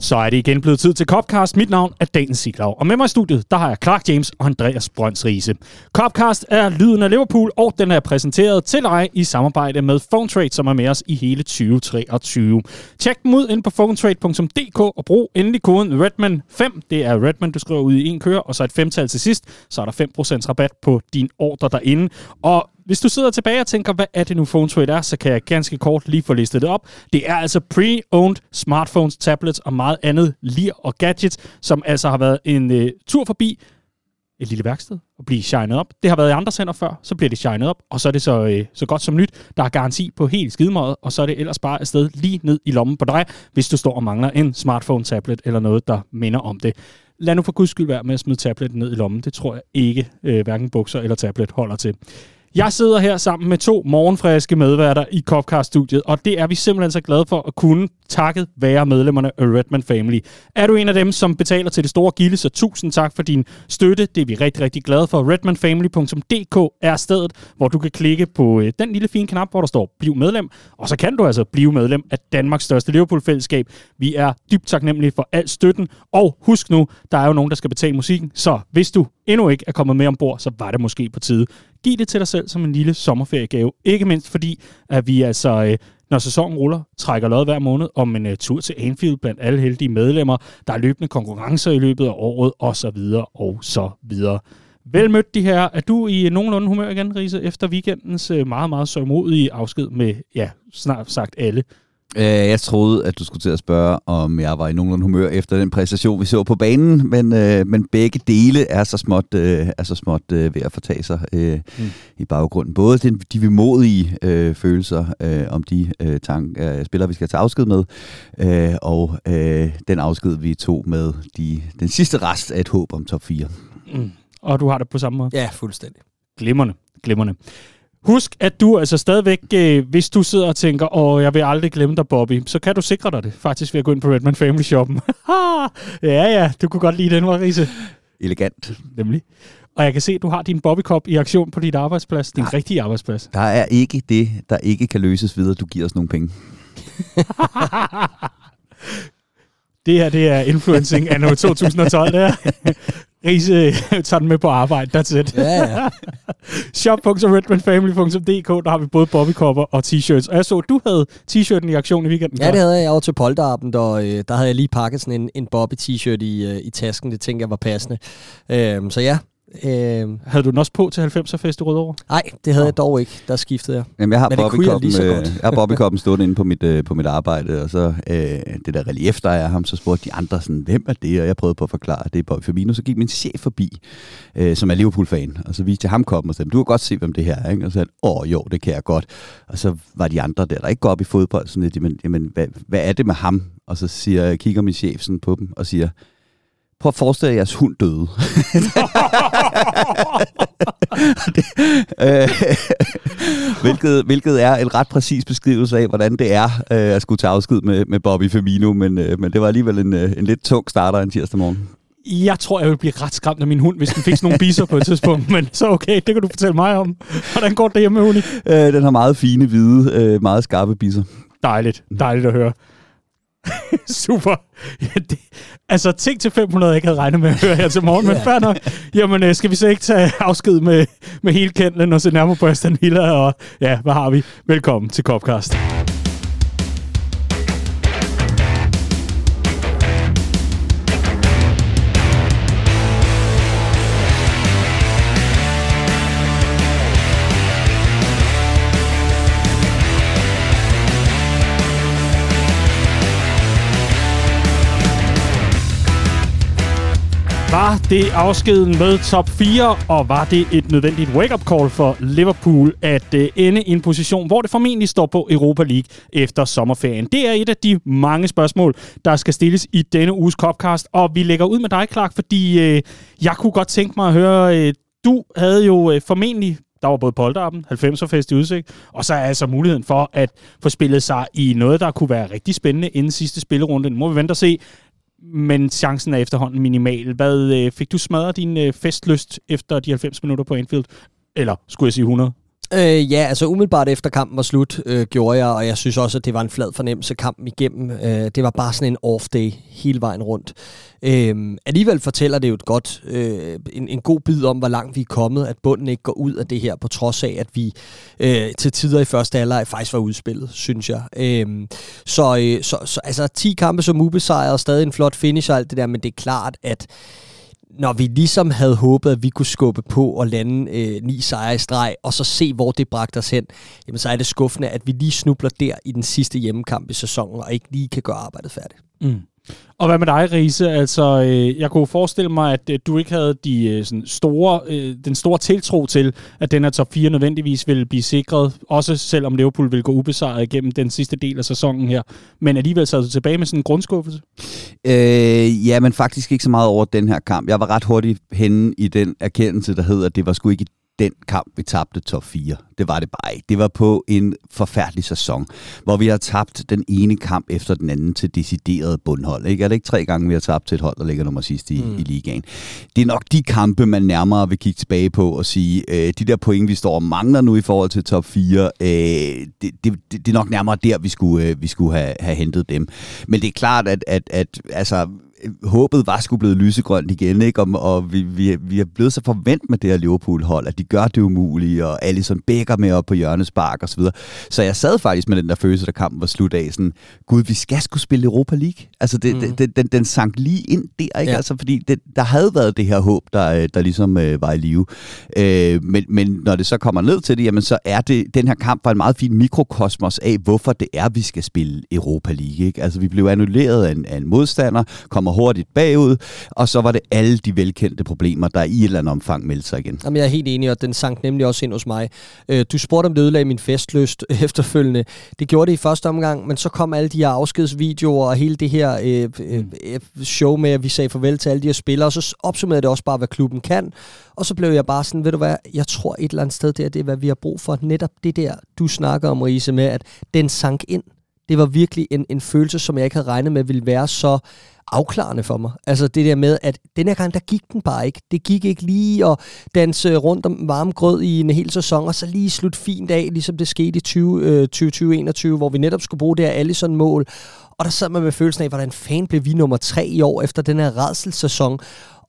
Så er det igen blevet tid til Copcast. Mit navn er Daniel Siglau. Og med mig i studiet, der har jeg Clark James og Andreas Brønds Riese. Copcast er lyden af Liverpool, og den er præsenteret til dig i samarbejde med PhoneTrade, som er med os i hele 2023. Tjek dem ud ind på phonetrade.dk og brug endelig koden Redman5. Det er Redman, du skriver ud i en køre, og så et femtal til sidst. Så er der 5% rabat på din ordre derinde. Og hvis du sidder tilbage og tænker, hvad er det nu Phone Trade er, så kan jeg ganske kort lige få listet det op. Det er altså pre-owned smartphones, tablets og meget andet lir og gadgets, som altså har været en øh, tur forbi et lille værksted og blive shined op. Det har været i andre sender før, så bliver det shined op, og så er det så, øh, så godt som nyt. Der er garanti på helt skidemåret, og så er det ellers bare afsted lige ned i lommen på dig, hvis du står og mangler en smartphone, tablet eller noget, der minder om det. Lad nu for guds skyld være med at smide tablet ned i lommen. Det tror jeg ikke, øh, hverken bukser eller tablet holder til. Jeg sidder her sammen med to morgenfriske medværter i Copcast-studiet, og det er vi simpelthen så glade for at kunne, takket være medlemmerne af Redman Family. Er du en af dem, som betaler til det store gilde, så tusind tak for din støtte. Det er vi rigtig, rigtig glade for. Redmanfamily.dk er stedet, hvor du kan klikke på øh, den lille fine knap, hvor der står Bliv medlem, og så kan du altså blive medlem af Danmarks største Liverpool-fællesskab. Vi er dybt taknemmelige for al støtten, og husk nu, der er jo nogen, der skal betale musikken, så hvis du endnu ikke er kommet med ombord, så var det måske på tide. Giv det til dig selv som en lille sommerferiegave. Ikke mindst fordi, at vi altså, øh, når sæsonen ruller, trækker lod hver måned om en uh, tur til Anfield blandt alle heldige medlemmer. Der er løbende konkurrencer i løbet af året, og så videre, og så videre. Velmødt de her. Er du i øh, nogenlunde humør igen, Riese, efter weekendens uh, meget, meget sørmodige afsked med, ja, snart sagt alle? Øh, jeg troede, at du skulle til at spørge, om jeg var i nogenlunde humør efter den præstation, vi så på banen, men, øh, men begge dele er så småt, øh, er så småt øh, ved at fortage sig øh, mm. i baggrunden. Både de, de vemodige øh, følelser øh, om de øh, tank, øh, spillere, vi skal tage afsked med, øh, og øh, den afsked, vi tog med de, den sidste rest af et håb om top 4. Mm. Og du har det på samme måde? Ja, fuldstændig. Glimrende, glimrende. Husk, at du altså stadigvæk, øh, hvis du sidder og tænker, åh, jeg vil aldrig glemme dig, Bobby, så kan du sikre dig det, faktisk ved at gå ind på Redman Family Shoppen. ja, ja, du kunne godt lide den, Marise. Elegant. Nemlig. Og jeg kan se, at du har din Bobby Cup i aktion på dit arbejdsplads, din Nej, rigtige arbejdsplads. Der er ikke det, der ikke kan løses videre. Du giver os nogle penge. det her, det er influencing anno 2012, det her. Riese tager den med på arbejde, that's it. Ja, ja. Shop.redmanfamily.dk, der har vi både bobbykopper og t-shirts. Og jeg så, at du havde t-shirten i aktion i weekenden. Ja, det havde jeg. Jeg var til Polterappen, og øh, der havde jeg lige pakket sådan en, en Bobby t-shirt i, øh, i tasken. Det tænkte jeg var passende. Øh, så ja, Øh, havde du den også på til 90'er fest i Rødovre? Nej, det havde oh. jeg dog ikke. Der skiftede jeg. Jamen, jeg har Bobby-koppen har Bobby stående inde på mit, øh, på mit arbejde, og så øh, det der relief, der er ham, så spurgte de andre sådan, hvem er det? Og jeg prøvede på at forklare, at det er Bobby Firmino. Så gik min chef forbi, øh, som er Liverpool-fan, og så viste jeg ham koppen og sagde, du kan godt se, hvem det her er. Ikke? Og så sagde åh jo, det kan jeg godt. Og så var de andre der, der ikke går op i fodbold, sådan lidt, jamen, jamen hvad, hvad er det med ham? Og så siger, kigger min chef sådan på dem og siger, Prøv at forestille jer, at jeres hund døde. det, øh, hvilket, hvilket er en ret præcis beskrivelse af, hvordan det er øh, at skulle tage afsked med, med Bobby Firmino, men, øh, men det var alligevel en, øh, en lidt tung starter en tirsdag morgen. Jeg tror, jeg vil blive ret skræmt af min hund, hvis den fik sådan nogle biser på et tidspunkt. Men så okay, det kan du fortælle mig om. Hvordan går det hjemme med hunden? Øh, den har meget fine, hvide, øh, meget skarpe biser. Dejligt. Dejligt at høre. Super. Ja, det, altså, ting til 500, jeg ikke havde regnet med at høre her til morgen, men fair nok. Jamen, øh, skal vi så ikke tage afsked med, med hele kendlen og se nærmere på Aston Villa, og ja, hvad har vi? Velkommen til Copcast. Var det afskeden med top 4, og var det et nødvendigt wake-up call for Liverpool at øh, ende i en position, hvor det formentlig står på Europa League efter sommerferien? Det er et af de mange spørgsmål, der skal stilles i denne uges Copcast, og vi lægger ud med dig, Clark, fordi øh, jeg kunne godt tænke mig at høre, øh, du havde jo øh, formentlig der var både polterappen, 90'er fest i udsigt, og så er altså muligheden for at få spillet sig i noget, der kunne være rigtig spændende inden sidste spillerunde. Nu må vi vente og se men chancen er efterhånden minimal. Hvad øh, fik du smadret din øh, festlyst efter de 90 minutter på Anfield? Eller skulle jeg sige 100? Øh, ja, altså umiddelbart efter kampen var slut, øh, gjorde jeg, og jeg synes også, at det var en flad fornemmelse kampen igennem. Øh, det var bare sådan en off-day hele vejen rundt. Øh, alligevel fortæller det jo et godt, øh, en, en god bid om, hvor langt vi er kommet, at bunden ikke går ud af det her, på trods af, at vi øh, til tider i første alder faktisk var udspillet, synes jeg. Øh, så, øh, så, så altså 10 kampe som ubesejret, stadig en flot finish og alt det der, men det er klart, at når vi ligesom havde håbet, at vi kunne skubbe på og lande øh, ni sejre i streg, og så se, hvor det bragte os hen, jamen så er det skuffende, at vi lige snubler der i den sidste hjemmekamp i sæsonen, og ikke lige kan gøre arbejdet færdigt. Mm. Og hvad med dig, Riese? Altså, øh, jeg kunne forestille mig, at øh, du ikke havde de, øh, sådan store, øh, den store tiltro til, at den her top 4 nødvendigvis ville blive sikret, også selvom Liverpool ville gå ubesejret igennem den sidste del af sæsonen her. Men alligevel sad du tilbage med sådan en grundskuffelse? Øh, ja, men faktisk ikke så meget over den her kamp. Jeg var ret hurtigt henne i den erkendelse, der hedder, at det var sgu ikke den kamp, vi tabte top 4. Det var det bare ikke. Det var på en forfærdelig sæson, hvor vi har tabt den ene kamp efter den anden til decideret bundhold. Ikke? Er det ikke tre gange, vi har tabt til et hold, der ligger nummer sidst i, mm. i ligaen? Det er nok de kampe, man nærmere vil kigge tilbage på og sige, øh, de der point, vi står og mangler nu i forhold til top 4, øh, det, det, det, er nok nærmere der, vi skulle, øh, vi skulle have, have hentet dem. Men det er klart, at, at, at altså, håbet var sgu blevet lysegrønt igen, ikke? Og, og vi, vi, vi er blevet så forvent med det her Liverpool-hold, at de gør det umulige, og Alisson bækker med op på hjørnespark og så videre. Så jeg sad faktisk med den der følelse, da kampen var slut af, sådan, gud, vi skal skulle spille Europa League. Altså, det, mm. det, den, den sank lige ind der, ikke? Ja. Altså, fordi det, der havde været det her håb, der, der ligesom øh, var i live. Øh, men, men når det så kommer ned til det, jamen, så er det, den her kamp var en meget fin mikrokosmos af, hvorfor det er, vi skal spille Europa League, ikke? Altså, vi blev annulleret af en, af en modstander, kommer kommer hurtigt bagud, og så var det alle de velkendte problemer, der i et eller andet omfang meldte sig igen. Jamen, jeg er helt enig, og den sank nemlig også ind hos mig. Øh, du spurgte, om det ødelagde min festløst efterfølgende. Det gjorde det i første omgang, men så kom alle de her afskedsvideoer og hele det her øh, øh, øh show med, at vi sagde farvel til alle de her spillere, og så opsummerede det også bare, hvad klubben kan. Og så blev jeg bare sådan, ved du hvad, jeg tror et eller andet sted, det er det, hvad vi har brug for. Netop det der, du snakker om, Riese, med, at den sank ind. Det var virkelig en, en følelse, som jeg ikke havde regnet med ville være så afklarende for mig. Altså det der med, at den her gang, der gik den bare ikke. Det gik ikke lige at danse rundt om varm grød i en hel sæson, og så lige slut fint af, ligesom det skete i 20, 2021, øh, hvor vi netop skulle bruge det her Allison-mål. Og der sad man med følelsen af, hvordan fan blev vi nummer tre i år efter den her redselssæson.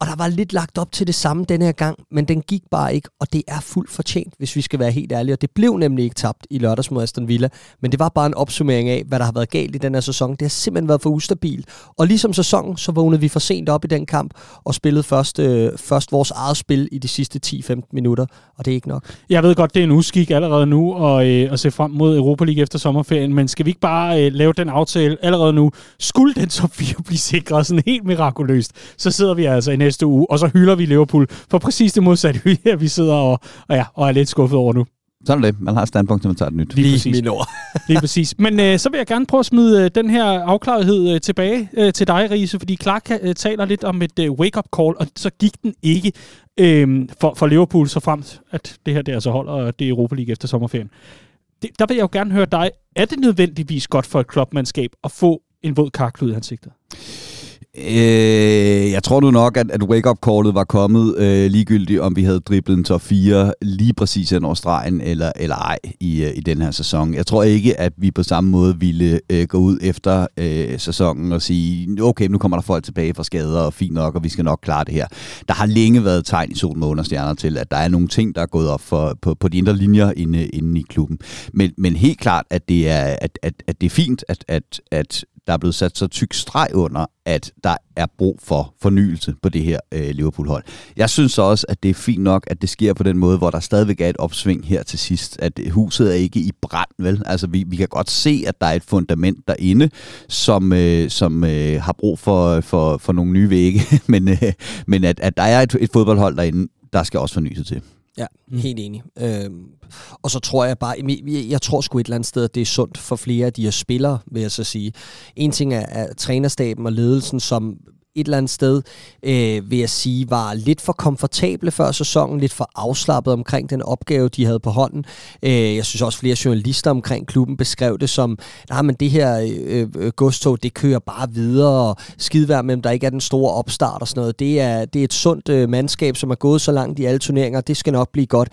Og der var lidt lagt op til det samme denne her gang, men den gik bare ikke, og det er fuldt fortjent, hvis vi skal være helt ærlige. Og det blev nemlig ikke tabt i lørdags mod Aston Villa, men det var bare en opsummering af, hvad der har været galt i den her sæson. Det har simpelthen været for ustabil. Og ligesom sæsonen, så vågnede vi for sent op i den kamp, og spillede først, øh, først vores eget spil i de sidste 10-15 minutter, og det er ikke nok. Jeg ved godt, det er en uskik allerede nu og, øh, at se frem mod Europa League efter sommerferien, men skal vi ikke bare øh, lave den aftale allerede nu? Skulle den top 4 blive sikret sådan helt mirakuløst, så sidder vi altså i næste uge, og så hylder vi Liverpool for præcis det modsatte, vi sidder og, og, ja, og er lidt skuffet over nu. Sådan er det. Man har et standpunkt, når man tager et nyt. Lige præcis. ord. Lige præcis. Men øh, så vil jeg gerne prøve at smide øh, den her afklarethed øh, tilbage øh, til dig, Riese, fordi Clark øh, taler lidt om et øh, wake-up call, og så gik den ikke øh, for, for Liverpool så fremt, at det her det altså holder, og det er Europa League efter sommerferien. Det, der vil jeg jo gerne høre dig. Er det nødvendigvis godt for et klubmandskab at få en våd karklud i ansigtet? Øh, jeg tror nu nok, at, at wake-up-callet var kommet øh, ligegyldigt, om vi havde driblet en top 4 lige præcis hen over stregen, eller, eller ej i, øh, i den her sæson. Jeg tror ikke, at vi på samme måde ville øh, gå ud efter øh, sæsonen og sige, okay, nu kommer der folk tilbage fra skader, og fint nok, og vi skal nok klare det her. Der har længe været tegn i sol, måne stjerner til, at der er nogle ting, der er gået op for, på, på de indre linjer inde, inde i klubben. Men, men helt klart, at det er, at, at, at det er fint, at, at, at der er blevet sat så tyk streg under, at der er brug for fornyelse på det her øh, Liverpool-hold. Jeg synes også, at det er fint nok, at det sker på den måde, hvor der stadigvæk er et opsving her til sidst. At huset er ikke i brand, vel? Altså, vi, vi kan godt se, at der er et fundament derinde, som, øh, som øh, har brug for, for, for nogle nye vægge, men, øh, men at, at der er et, et fodboldhold derinde, der skal også fornyelse til. Ja, mm. helt enig. Øhm, og så tror jeg bare, jeg, jeg tror sgu et eller andet sted, at det er sundt for flere af de her spillere, vil jeg så sige. En ting er, er trænerstaben og ledelsen, som et eller andet sted, øh, vil jeg sige, var lidt for komfortable før sæsonen, lidt for afslappet omkring den opgave, de havde på hånden. Øh, jeg synes også, flere journalister omkring klubben beskrev det som, nej, men det her øh, øh, godstog, det kører bare videre, og skidevær med, der ikke er den store opstart og sådan noget. Det er, det er et sundt øh, mandskab, som er gået så langt i alle turneringer, det skal nok blive godt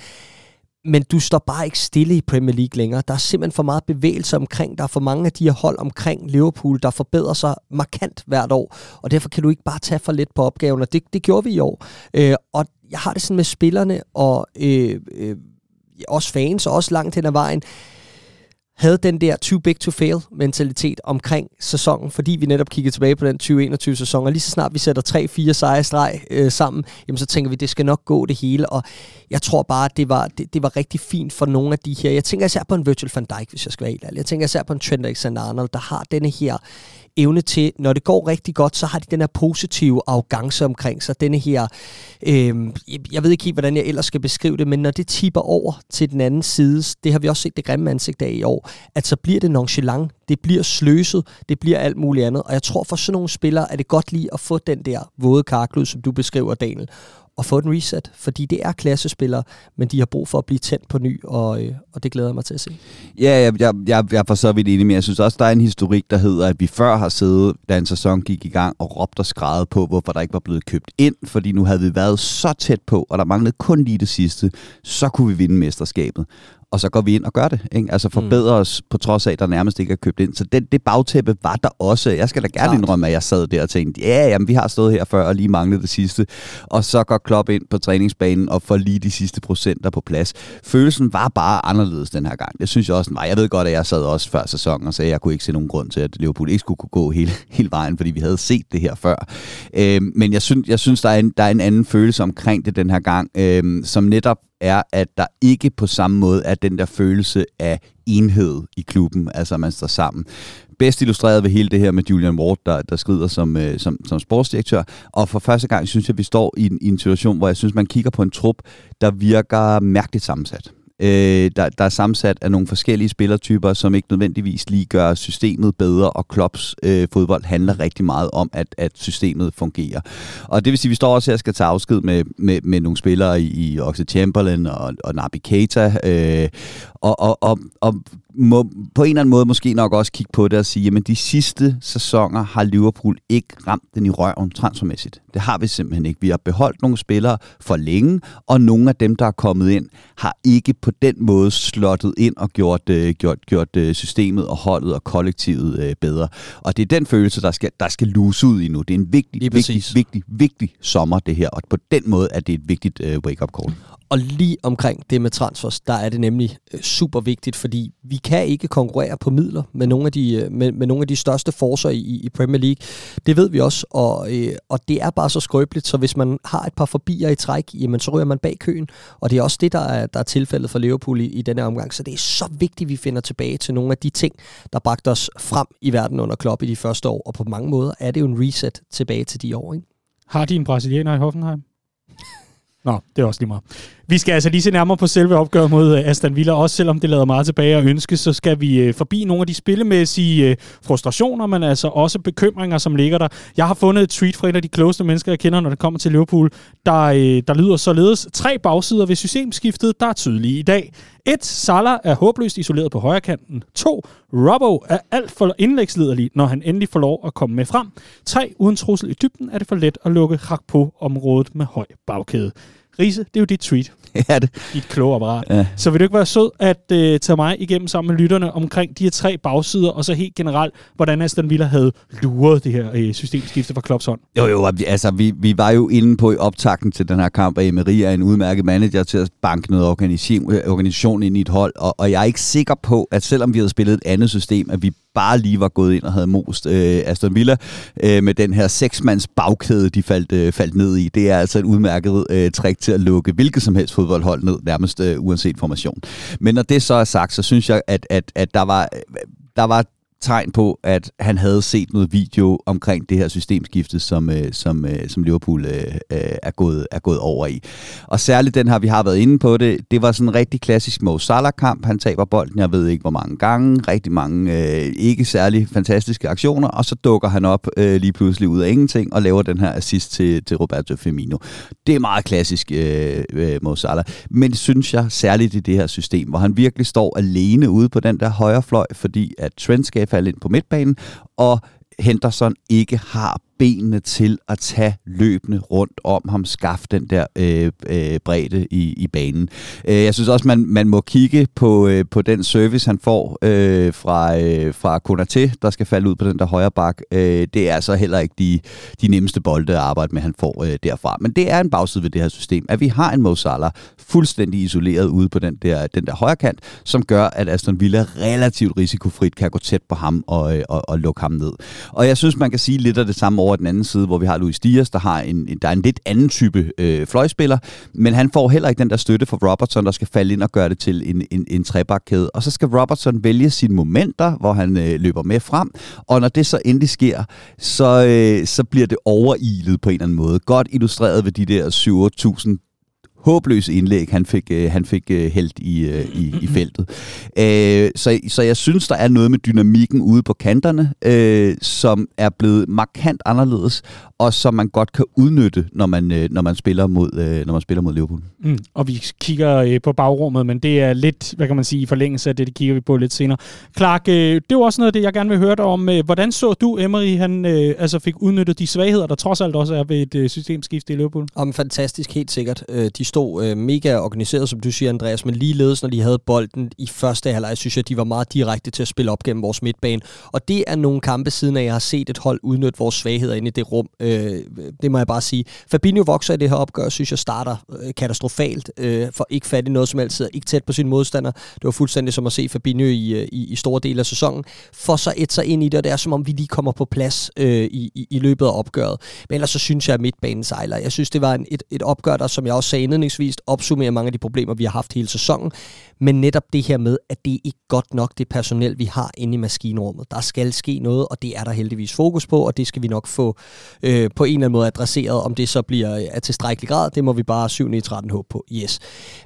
men du står bare ikke stille i Premier League længere. Der er simpelthen for meget bevægelse omkring. Der er for mange af de her hold omkring Liverpool, der forbedrer sig markant hvert år. Og derfor kan du ikke bare tage for lidt på opgaven, og det, det gjorde vi i år. Øh, og jeg har det sådan med spillerne, og øh, øh, også fans, og også langt hen ad vejen havde den der too big to fail mentalitet omkring sæsonen, fordi vi netop kiggede tilbage på den 2021 sæson, og lige så snart vi sætter 3-4 sejre streg øh, sammen, jamen så tænker vi, det skal nok gå det hele, og jeg tror bare, det var, det, det var rigtig fint for nogle af de her. Jeg tænker især på en Virgil van Dijk, hvis jeg skal være helt ærlig. Jeg tænker især på en Trent Alexander-Arnold, der har denne her evne til, når det går rigtig godt, så har de den her positive arrogance omkring sig. Denne her, øh, jeg ved ikke helt, hvordan jeg ellers skal beskrive det, men når det tipper over til den anden side, det har vi også set det grimme ansigt af i år, at så bliver det nonchalant, det bliver sløset, det bliver alt muligt andet. Og jeg tror for sådan nogle spillere, er det godt lige at få den der våde karklud, som du beskriver, Daniel at få den reset, fordi det er klassespillere, men de har brug for at blive tændt på ny, og, øh, og det glæder jeg mig til at se. Ja, jeg, jeg, jeg, jeg er for så vidt enig, men jeg synes også, der er en historik, der hedder, at vi før har siddet, da en sæson gik i gang, og råbt og skrevet på, hvorfor der ikke var blevet købt ind, fordi nu havde vi været så tæt på, og der manglede kun lige det sidste, så kunne vi vinde mesterskabet og så går vi ind og gør det. Ikke? Altså forbedrer mm. os på trods af, at der nærmest ikke er købt ind. Så det, det bagtæppe var der også. Jeg skal da gerne Klart. indrømme, at jeg sad der og tænkte, ja, jamen, vi har stået her før og lige manglet det sidste. Og så går Klopp ind på træningsbanen og får lige de sidste procenter på plads. Følelsen var bare anderledes den her gang. Jeg synes også, nej, jeg ved godt, at jeg sad også før sæsonen og sagde, at jeg kunne ikke se nogen grund til, at Liverpool ikke skulle kunne gå hele, hele vejen, fordi vi havde set det her før. Øh, men jeg synes, jeg synes der, er en, der er en anden følelse omkring det den her gang, øh, som netop er, at der ikke på samme måde er den der følelse af enhed i klubben, altså man står sammen. Bedst illustreret ved hele det her med Julian Ward, der, der skrider som, øh, som, som sportsdirektør. Og for første gang synes jeg, at vi står i en, i en situation, hvor jeg synes, man kigger på en trup, der virker mærkeligt sammensat. Øh, der, der er sammensat af nogle forskellige spillertyper, som ikke nødvendigvis lige gør systemet bedre, og Klopps øh, fodbold handler rigtig meget om, at, at systemet fungerer. Og det vil sige, at vi står også her og skal tage afsked med, med, med nogle spillere i, i Oxlade Chamberlain og, og Nabi Keita, øh, og, og, og, og må på en eller anden måde måske nok også kigge på det og sige, at de sidste sæsoner har Liverpool ikke ramt den i røven transfermæssigt. Det har vi simpelthen ikke. Vi har beholdt nogle spillere for længe, og nogle af dem, der er kommet ind, har ikke på den måde slottet ind og gjort, øh, gjort, gjort øh, systemet og holdet og kollektivet øh, bedre. Og det er den følelse, der skal, der skal luse ud i nu. Det er en vigtig, vigtig, vigtig, vigtig sommer, det her. Og på den måde er det et vigtigt øh, wake-up call. Og lige omkring det med transfers, der er det nemlig øh, super vigtigt, fordi vi kan ikke konkurrere på midler med nogle af de, øh, med, med nogle af de største forser i, i Premier League. Det ved vi også, og, øh, og det er bare så skrøbeligt, så hvis man har et par forbier i træk, jamen så ryger man bag køen, og det er også det, der er, der er tilfældet for Liverpool i, i denne omgang. Så det er så vigtigt, at vi finder tilbage til nogle af de ting, der bragte os frem i verden under Klopp i de første år, og på mange måder er det jo en reset tilbage til de år. Ikke? Har de en brasilianer i Hoffenheim? Nå, det er også lige meget. Vi skal altså lige se nærmere på selve opgøret mod øh, Aston Villa, også selvom det lader meget tilbage at ønske, så skal vi øh, forbi nogle af de spillemæssige øh, frustrationer, men altså også bekymringer, som ligger der. Jeg har fundet et tweet fra en af de klogeste mennesker, jeg kender, når det kommer til Liverpool, der, der lyder således tre bagsider ved systemskiftet, der er tydelige i dag. 1. Salah er håbløst isoleret på højre kanten. 2. Robbo er alt for indlægsliderlig, når han endelig får lov at komme med frem. 3. Uden trussel i dybden er det for let at lukke hak på området med høj bagkæde. Riese, det er jo dit tweet. Ja, det. Dit kloge apparat. Ja. Så vil du ikke være sød at uh, tage mig igennem sammen med lytterne omkring de her tre bagsider, og så helt generelt, hvordan Aston Villa havde luret det her uh, systemskifte fra Klopps hånd? Jo, jo, altså vi, vi var jo inde på i optakten til den her kamp, at Emery er en udmærket manager til at banke noget organisation, organisation ind i et hold, og, og jeg er ikke sikker på, at selvom vi havde spillet et andet system, at vi bare lige var gået ind og havde most øh, Aston Villa øh, med den her seksmands bagkæde, de faldt, øh, faldt ned i. Det er altså et udmærket øh, trick til at lukke hvilket som helst fodboldhold ned, nærmest øh, uanset formation. Men når det så er sagt, så synes jeg, at, at, at der var øh, der var tegn på, at han havde set noget video omkring det her systemskifte, som, øh, som, øh, som Liverpool øh, øh, er, gået, er gået over i. Og særligt den her, vi har været inde på det, det var sådan en rigtig klassisk Mo Salah-kamp. Han taber bolden, jeg ved ikke hvor mange gange, rigtig mange øh, ikke særlig fantastiske aktioner, og så dukker han op øh, lige pludselig ud af ingenting og laver den her assist til, til Roberto Firmino. Det er meget klassisk øh, øh, Mo Salah, men synes jeg særligt i det her system, hvor han virkelig står alene ude på den der højre fløj, fordi at Trent skal falde ind på midtbanen, og Henderson ikke har benene til at tage løbende rundt om ham, skaffe den der øh, øh, bredde i, i banen. Øh, jeg synes også, man, man må kigge på, øh, på den service, han får øh, fra, øh, fra Konaté, der skal falde ud på den der højre bak. Øh, det er så heller ikke de, de nemmeste bolde at arbejde med, han får øh, derfra. Men det er en bagside ved det her system, at vi har en Mo Salah fuldstændig isoleret ude på den der, den der højre kant, som gør, at Aston Villa relativt risikofrit kan gå tæt på ham og, øh, og, og lukke ham ned. Og jeg synes, man kan sige lidt af det samme over den anden side, hvor vi har Luis Dias, der har en, der er en lidt anden type øh, fløjspiller, men han får heller ikke den der støtte fra Robertson, der skal falde ind og gøre det til en, en, en trebakkæde. Og så skal Robertson vælge sine momenter, hvor han øh, løber med frem, og når det så endelig sker, så, øh, så bliver det overilet på en eller anden måde. Godt illustreret ved de der 7-8.000 håbløs indlæg, han fik, øh, han fik øh, hældt i, øh, i, i feltet. Øh, så, så jeg synes, der er noget med dynamikken ude på kanterne, øh, som er blevet markant anderledes, og som man godt kan udnytte, når man, øh, når man, spiller, mod, øh, når man spiller mod Liverpool. Mm, og vi kigger øh, på bagrummet, men det er lidt, hvad kan man sige, i forlængelse af det, det kigger vi på lidt senere. Clark, øh, det er også noget af det, jeg gerne vil høre dig om. Øh, hvordan så du, Emery, han øh, altså fik udnyttet de svagheder, der trods alt også er ved et øh, systemskift i Liverpool? Om fantastisk, helt sikkert. Øh, de stod øh, mega organiseret, som du siger, Andreas, men ligeledes, når de havde bolden i første halvleg, synes jeg, de var meget direkte til at spille op gennem vores midtbane. Og det er nogle kampe siden af, jeg har set et hold udnytte vores svagheder inde i det rum. Øh, det må jeg bare sige. Fabinho vokser i det her opgør, synes jeg starter øh, katastrofalt, øh, for ikke fat i noget som helst, ikke tæt på sin modstander. Det var fuldstændig som at se Fabinho i, øh, i, i store dele af sæsonen. For så et sig ind i det, og det er som om, vi lige kommer på plads øh, i, i, i løbet af opgøret. Men ellers så synes jeg, at midtbanen sejler. Jeg synes, det var en, et, et opgør, der, som jeg også sagde indledningsvis, opsummerer mange af de problemer, vi har haft hele sæsonen. Men netop det her med, at det er ikke godt nok det personel, vi har inde i maskinrummet. Der skal ske noget, og det er der heldigvis fokus på, og det skal vi nok få øh, på en eller anden måde adresseret. Om det så bliver øh, af tilstrækkelig grad, det må vi bare 7 i 13 håbe på. Yes.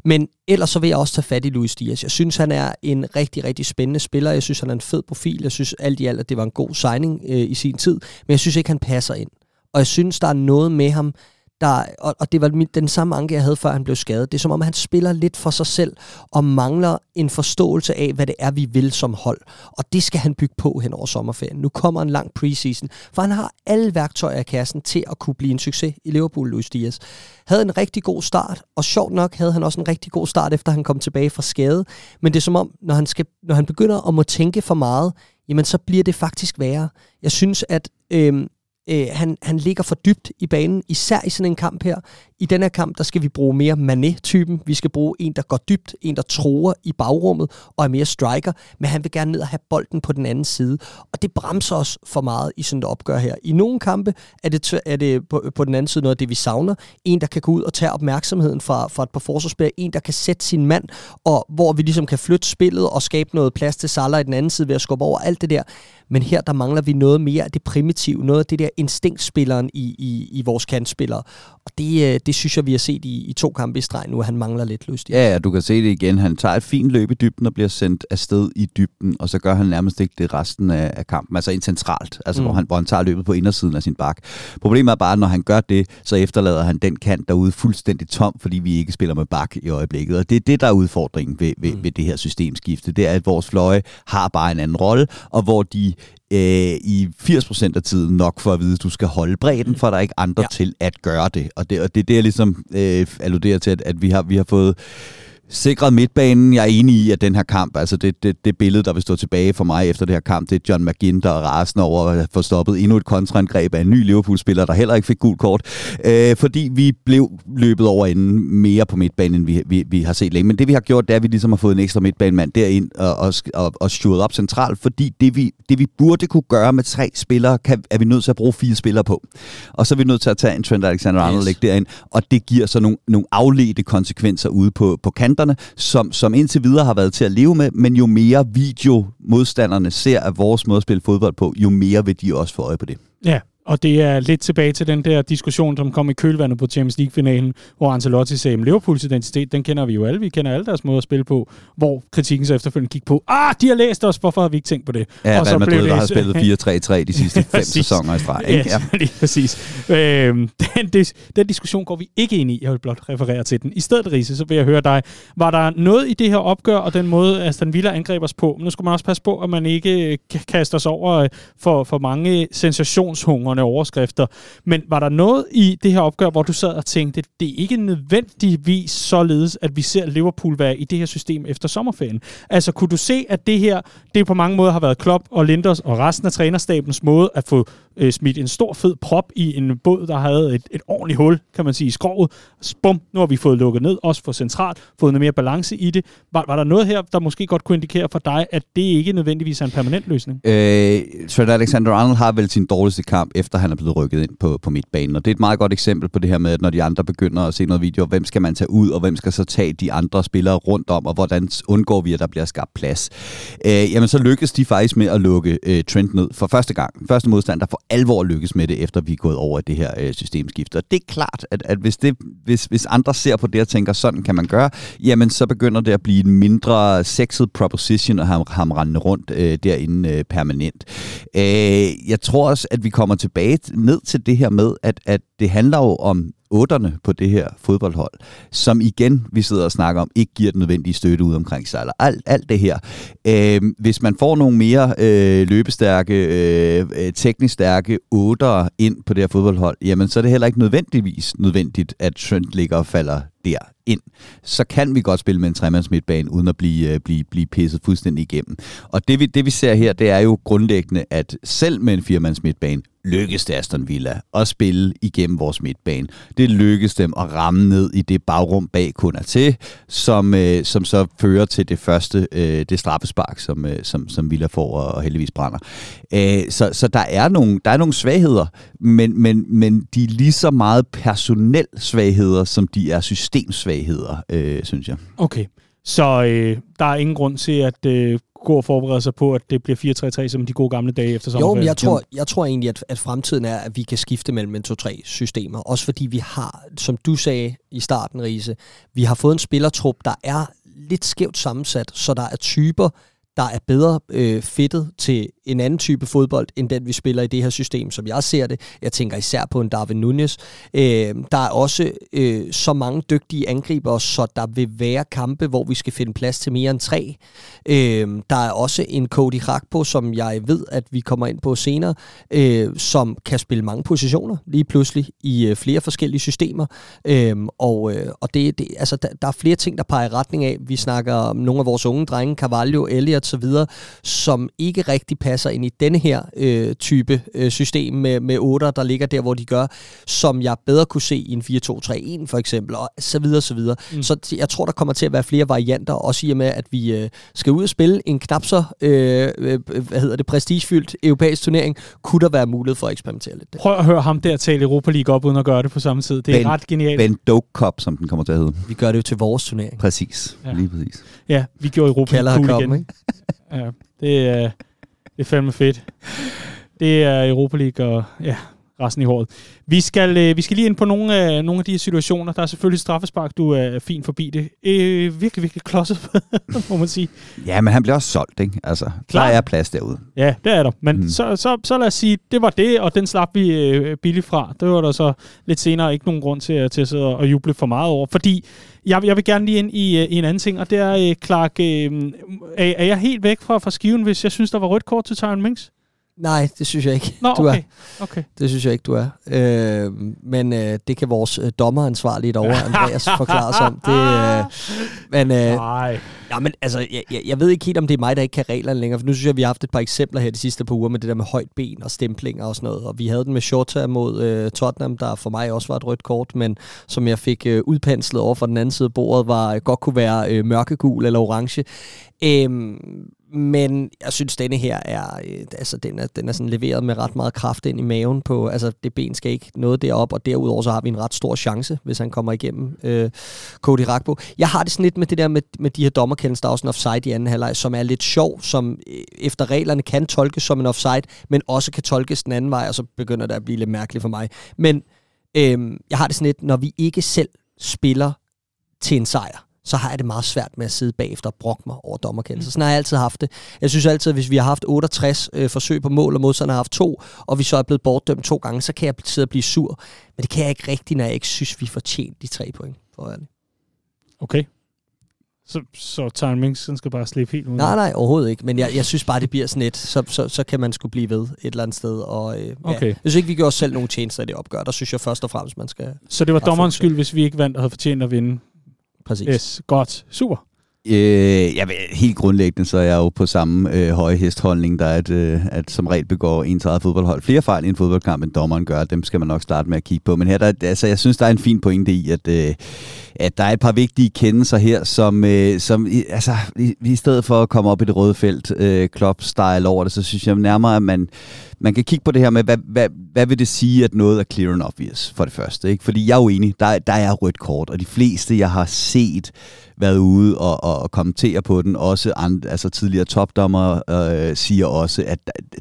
Men ellers så vil jeg også tage fat i Luis Dias. Jeg synes, han er en rigtig, rigtig spændende spiller. Jeg synes, han er en fed profil. Jeg synes alt i alt, at det var en god signing øh, i sin tid. Men jeg synes ikke, han passer ind. Og jeg synes, der er noget med ham, der, og, og det var mit, den samme anke, jeg havde, før han blev skadet. Det er som om, han spiller lidt for sig selv, og mangler en forståelse af, hvad det er, vi vil som hold. Og det skal han bygge på hen over sommerferien. Nu kommer en lang preseason, for han har alle værktøjer i kassen til at kunne blive en succes i Liverpool, Luis Diaz. Havde en rigtig god start, og sjovt nok havde han også en rigtig god start, efter han kom tilbage fra skade. Men det er som om, når han, skal, når han begynder at må tænke for meget, jamen så bliver det faktisk værre. Jeg synes, at øh, Øh, han, han ligger for dybt i banen, især i sådan en kamp her. I den her kamp, der skal vi bruge mere Mané-typen. Vi skal bruge en, der går dybt, en, der tror i bagrummet og er mere striker, men han vil gerne ned og have bolden på den anden side. Og det bremser os for meget i sådan et opgør her. I nogle kampe er det, er det på, på den anden side noget af det, vi savner. En, der kan gå ud og tage opmærksomheden fra, fra et par forsvarsspillere. En, der kan sætte sin mand, og hvor vi ligesom kan flytte spillet og skabe noget plads til Salah i den anden side ved at skubbe over alt det der. Men her, der mangler vi noget mere af det primitive, noget af det der instinktspilleren i, i, i vores kantspillere. Og det, øh, det det synes jeg, vi har set i, i to kampe i streg nu, at han mangler lidt lyst. Ja, ja, du kan se det igen. Han tager et fint løb i dybden og bliver sendt afsted i dybden, og så gør han nærmest ikke det resten af, af kampen. Altså en centralt, altså mm. hvor, han, hvor han tager løbet på indersiden af sin bak. Problemet er bare, at når han gør det, så efterlader han den kant derude fuldstændig tom, fordi vi ikke spiller med bak i øjeblikket. Og det er det, der er udfordringen ved, ved, mm. ved det her systemskifte. Det er, at vores fløje har bare en anden rolle, og hvor de øh, i 80% af tiden nok for at vide, at du skal holde bredden, for der er ikke andre ja. til at gøre det. Og det, og det er det, jeg ligesom øh, alluderer til, at, at vi, har, vi har fået sikret midtbanen. Jeg er enig i, at den her kamp, altså det, det, det billede, der vil stå tilbage for mig efter det her kamp, det er John McGinn, der er rasende over at få stoppet endnu et kontraangreb af en ny Liverpool-spiller, der heller ikke fik gul kort, øh, fordi vi blev løbet over inden mere på midtbanen, end vi, vi, vi har set længe. Men det vi har gjort, det er, at vi ligesom har fået en ekstra midtbanemand derind og, og, og, og op centralt, fordi det vi, det vi burde kunne gøre med tre spillere, kan, er vi nødt til at bruge fire spillere på. Og så er vi nødt til at tage en Trent Alexander-Arnold yes. derind, og det giver så nogle, nogle afledte konsekvenser ude på, på kanten konkurrenterne, som, som indtil videre har været til at leve med, men jo mere video modstanderne ser af vores måde at spille fodbold på, jo mere vil de også få øje på det. Ja, og det er lidt tilbage til den der diskussion, som kom i kølvandet på Champions League-finalen, hvor Ancelotti sagde, at Liverpools identitet, den kender vi jo alle. Vi kender alle deres måde at spille på, hvor kritikken så efterfølgende gik på, ah, de har læst os, hvorfor har vi ikke tænkt på det? Ja, og så Madrid, blev det, der har spillet 4-3-3 de sidste fem sæsoner i streg. Ikke? Ja, ja. lige præcis. Øhm, den, des, den diskussion går vi ikke ind i. Jeg vil blot referere til den. I stedet, Riese, så vil jeg høre dig. Var der noget i det her opgør, og den måde, Aston Villa angreb os på? Nu skal man også passe på, at man ikke kaster sig over for, for mange sensationshunger glimrende overskrifter. Men var der noget i det her opgør, hvor du sad og tænkte, det er ikke nødvendigvis således, at vi ser Liverpool være i det her system efter sommerferien? Altså, kunne du se, at det her, det på mange måder har været Klopp og Linders og resten af trænerstabens måde at få øh, smidt en stor fed prop i en båd, der havde et, et ordentligt hul, kan man sige, i skroget. Bum, nu har vi fået lukket ned, også for centralt, fået noget mere balance i det. Var, var der noget her, der måske godt kunne indikere for dig, at det ikke nødvendigvis er en permanent løsning? Øh, Trent Alexander-Arnold har vel sin dårligste kamp, efter han er blevet rykket ind på, på midtbanen, og det er et meget godt eksempel på det her med, at når de andre begynder at se noget video, hvem skal man tage ud, og hvem skal så tage de andre spillere rundt om, og hvordan undgår vi, at der bliver skabt plads. Øh, jamen, så lykkes de faktisk med at lukke øh, Trent ned for første gang. Første modstand, der for alvor lykkes med det, efter vi er gået over det her øh, systemskift. Og det er klart, at, at hvis, det, hvis, hvis andre ser på det og tænker, sådan kan man gøre, jamen så begynder det at blive en mindre sexet proposition at have ham rende rundt øh, derinde øh, permanent. Øh, jeg tror også, at vi kommer tilbage ned til det her med, at, at det handler jo om otterne på det her fodboldhold, som igen, vi sidder og snakker om, ikke giver den nødvendige støtte ud omkring sig, eller alt, alt det her. Øh, hvis man får nogle mere øh, løbestærke, øh, øh teknisk stærke otter ind på det her fodboldhold, jamen så er det heller ikke nødvendigvis nødvendigt, at Trent ligger og falder der ind, så kan vi godt spille med en tremandsmidtbane, uden at blive, øh, blive, blive pisset fuldstændig igennem. Og det vi, det vi ser her, det er jo grundlæggende, at selv med en firemandsmidtbane, lykkes lykkedes det Aston Villa at spille igennem vores midtbane. Det lykkedes dem at ramme ned i det bagrum bag kun er til, som, øh, som så fører til det første, øh, det straffespark, som, øh, som, som Villa får og heldigvis brænder. Øh, så så der, er nogle, der er nogle svagheder, men, men, men de er lige så meget personel svagheder, som de er systemsvagheder, øh, synes jeg. Okay. Så øh, der er ingen grund til at øh, gå og forberede sig på, at det bliver 4-3-3 som de gode gamle dage efter sommerferien? Jo, men jeg tror, jeg tror egentlig, at, at fremtiden er, at vi kan skifte mellem en 2-3 systemer. Også fordi vi har, som du sagde i starten, Riese, vi har fået en spillertrup, der er lidt skævt sammensat, så der er typer, der er bedre øh, fittet til en anden type fodbold, end den vi spiller i det her system, som jeg ser det. Jeg tænker især på en Darwin Nunez. Øh, der er også øh, så mange dygtige angriber, så der vil være kampe, hvor vi skal finde plads til mere end tre. Øh, der er også en Cody Rakpo, som jeg ved, at vi kommer ind på senere, øh, som kan spille mange positioner lige pludselig i øh, flere forskellige systemer. Øh, og øh, og det, det, altså, der, der er flere ting, der peger i retning af. Vi snakker om nogle af vores unge drenge, Carvalho, Elliot så videre, som ikke rigtig passer ind i denne her øh, type øh, system med, med 8, der ligger der, hvor de gør, som jeg bedre kunne se i en 4-2-3-1 for eksempel, og så videre, så videre. Mm. Så jeg tror, der kommer til at være flere varianter, også i og med, at vi øh, skal ud og spille en knap så, øh, øh, hvad hedder det, prestigefyldt europæisk turnering, kunne der være mulighed for at eksperimentere lidt. Der. Prøv at høre ham der tale Europa League op, uden at gøre det på samme tid. Det er ben, ret genialt. Ben Dope Cup, som den kommer til at hedde. Vi gør det jo til vores turnering. Præcis, ja. lige præcis. Ja, vi gjorde Europa League igen. Ikke? Ja, det er, det er fandme fedt. Det er Europa League og ja, resten i håret. Vi skal, øh, vi skal lige ind på nogle af, nogle af de situationer. Der er selvfølgelig straffespark, du er fint forbi det. Øh, virkelig, virkelig klodset, må man sige. Ja, men han bliver også solgt, ikke? Altså, Klar. der er plads derude. Ja, det er der. Men mm. så, så, så lad os sige, det var det, og den slap vi øh, billigt fra. Det var der så lidt senere ikke nogen grund til, til at sidde og juble for meget over. Fordi jeg, jeg vil gerne lige ind i, øh, i en anden ting, og det er, øh, Clark, øh, er, er jeg helt væk fra, fra skiven, hvis jeg synes, der var rødt kort til Tyron Minks? Nej, det synes jeg ikke, Nå, du okay. er. Okay. Det synes jeg ikke, du er. Øh, men øh, det kan vores øh, dommeransvarlige derovre, Andreas, forklare os om. Det, øh, men, øh, Nej. Ja, men altså, jeg, jeg, jeg ved ikke helt, om det er mig, der ikke kan reglerne længere, for nu synes jeg, vi har haft et par eksempler her de sidste par uger med det der med højt ben og stemplinger og sådan noget, og vi havde den med Shota mod øh, Tottenham, der for mig også var et rødt kort, men som jeg fik øh, udpenslet over fra den anden side af bordet, var godt kunne være øh, mørkegul eller orange. Øhm, men jeg synes, denne her er, øh, altså den er, den er sådan leveret med ret meget kraft ind i maven på, altså det ben skal ikke noget derop, og derudover så har vi en ret stor chance, hvis han kommer igennem øh, Cody Rakbo. Jeg har det sådan lidt med det der med, med de her dommerkendelser, der er også en offside i anden halvleg, som er lidt sjov, som øh, efter reglerne kan tolkes som en offside, men også kan tolkes den anden vej, og så begynder det at blive lidt mærkeligt for mig. Men øh, jeg har det sådan lidt, når vi ikke selv spiller til en sejr, så har jeg det meget svært med at sidde bagefter og brokke mig over dommerkendelser. Mm. Sådan har jeg altid haft det. Jeg synes altid, at hvis vi har haft 68 øh, forsøg på mål, og modstanderen har haft to, og vi så er blevet bortdømt to gange, så kan jeg sidde og blive sur. Men det kan jeg ikke rigtigt, når jeg ikke synes, vi fortjener de tre point. For ærligt. Okay. Så, så Tyron Minks skal bare slippe helt ud? Nej, nej, overhovedet ikke. Men jeg, jeg synes bare, det bliver sådan et, så, så, så kan man skulle blive ved et eller andet sted. Og, øh, okay. ja. Hvis ikke vi gjorde os selv nogle tjenester i det opgør, der synes jeg først og fremmest, man skal... Så det var dommerens skyld, hvis vi ikke vandt og havde fortjent at vinde? Præcis. Yes, godt. Super. Øh, jeg ved, helt grundlæggende, så er jeg jo på samme øh, høje hestholdning, der er, at, øh, at som regel begår ens eget fodboldhold flere fejl i en fodboldkamp, end dommeren gør. Dem skal man nok starte med at kigge på. Men her, der, altså, jeg synes, der er en fin pointe i, at, øh, at der er et par vigtige kendelser her, som, øh, som altså, i, i stedet for at komme op i det røde felt, øh, Klopp-style over det, så synes jeg nærmere, at man, man kan kigge på det her med, hvad, hvad, hvad vil det sige, at noget er clear and obvious, for det første. Ikke? Fordi jeg er jo enig, der, der er rødt kort, og de fleste, jeg har set, været ude og, og, og kommentere på den. Også and, altså tidligere topdommer øh, siger også, at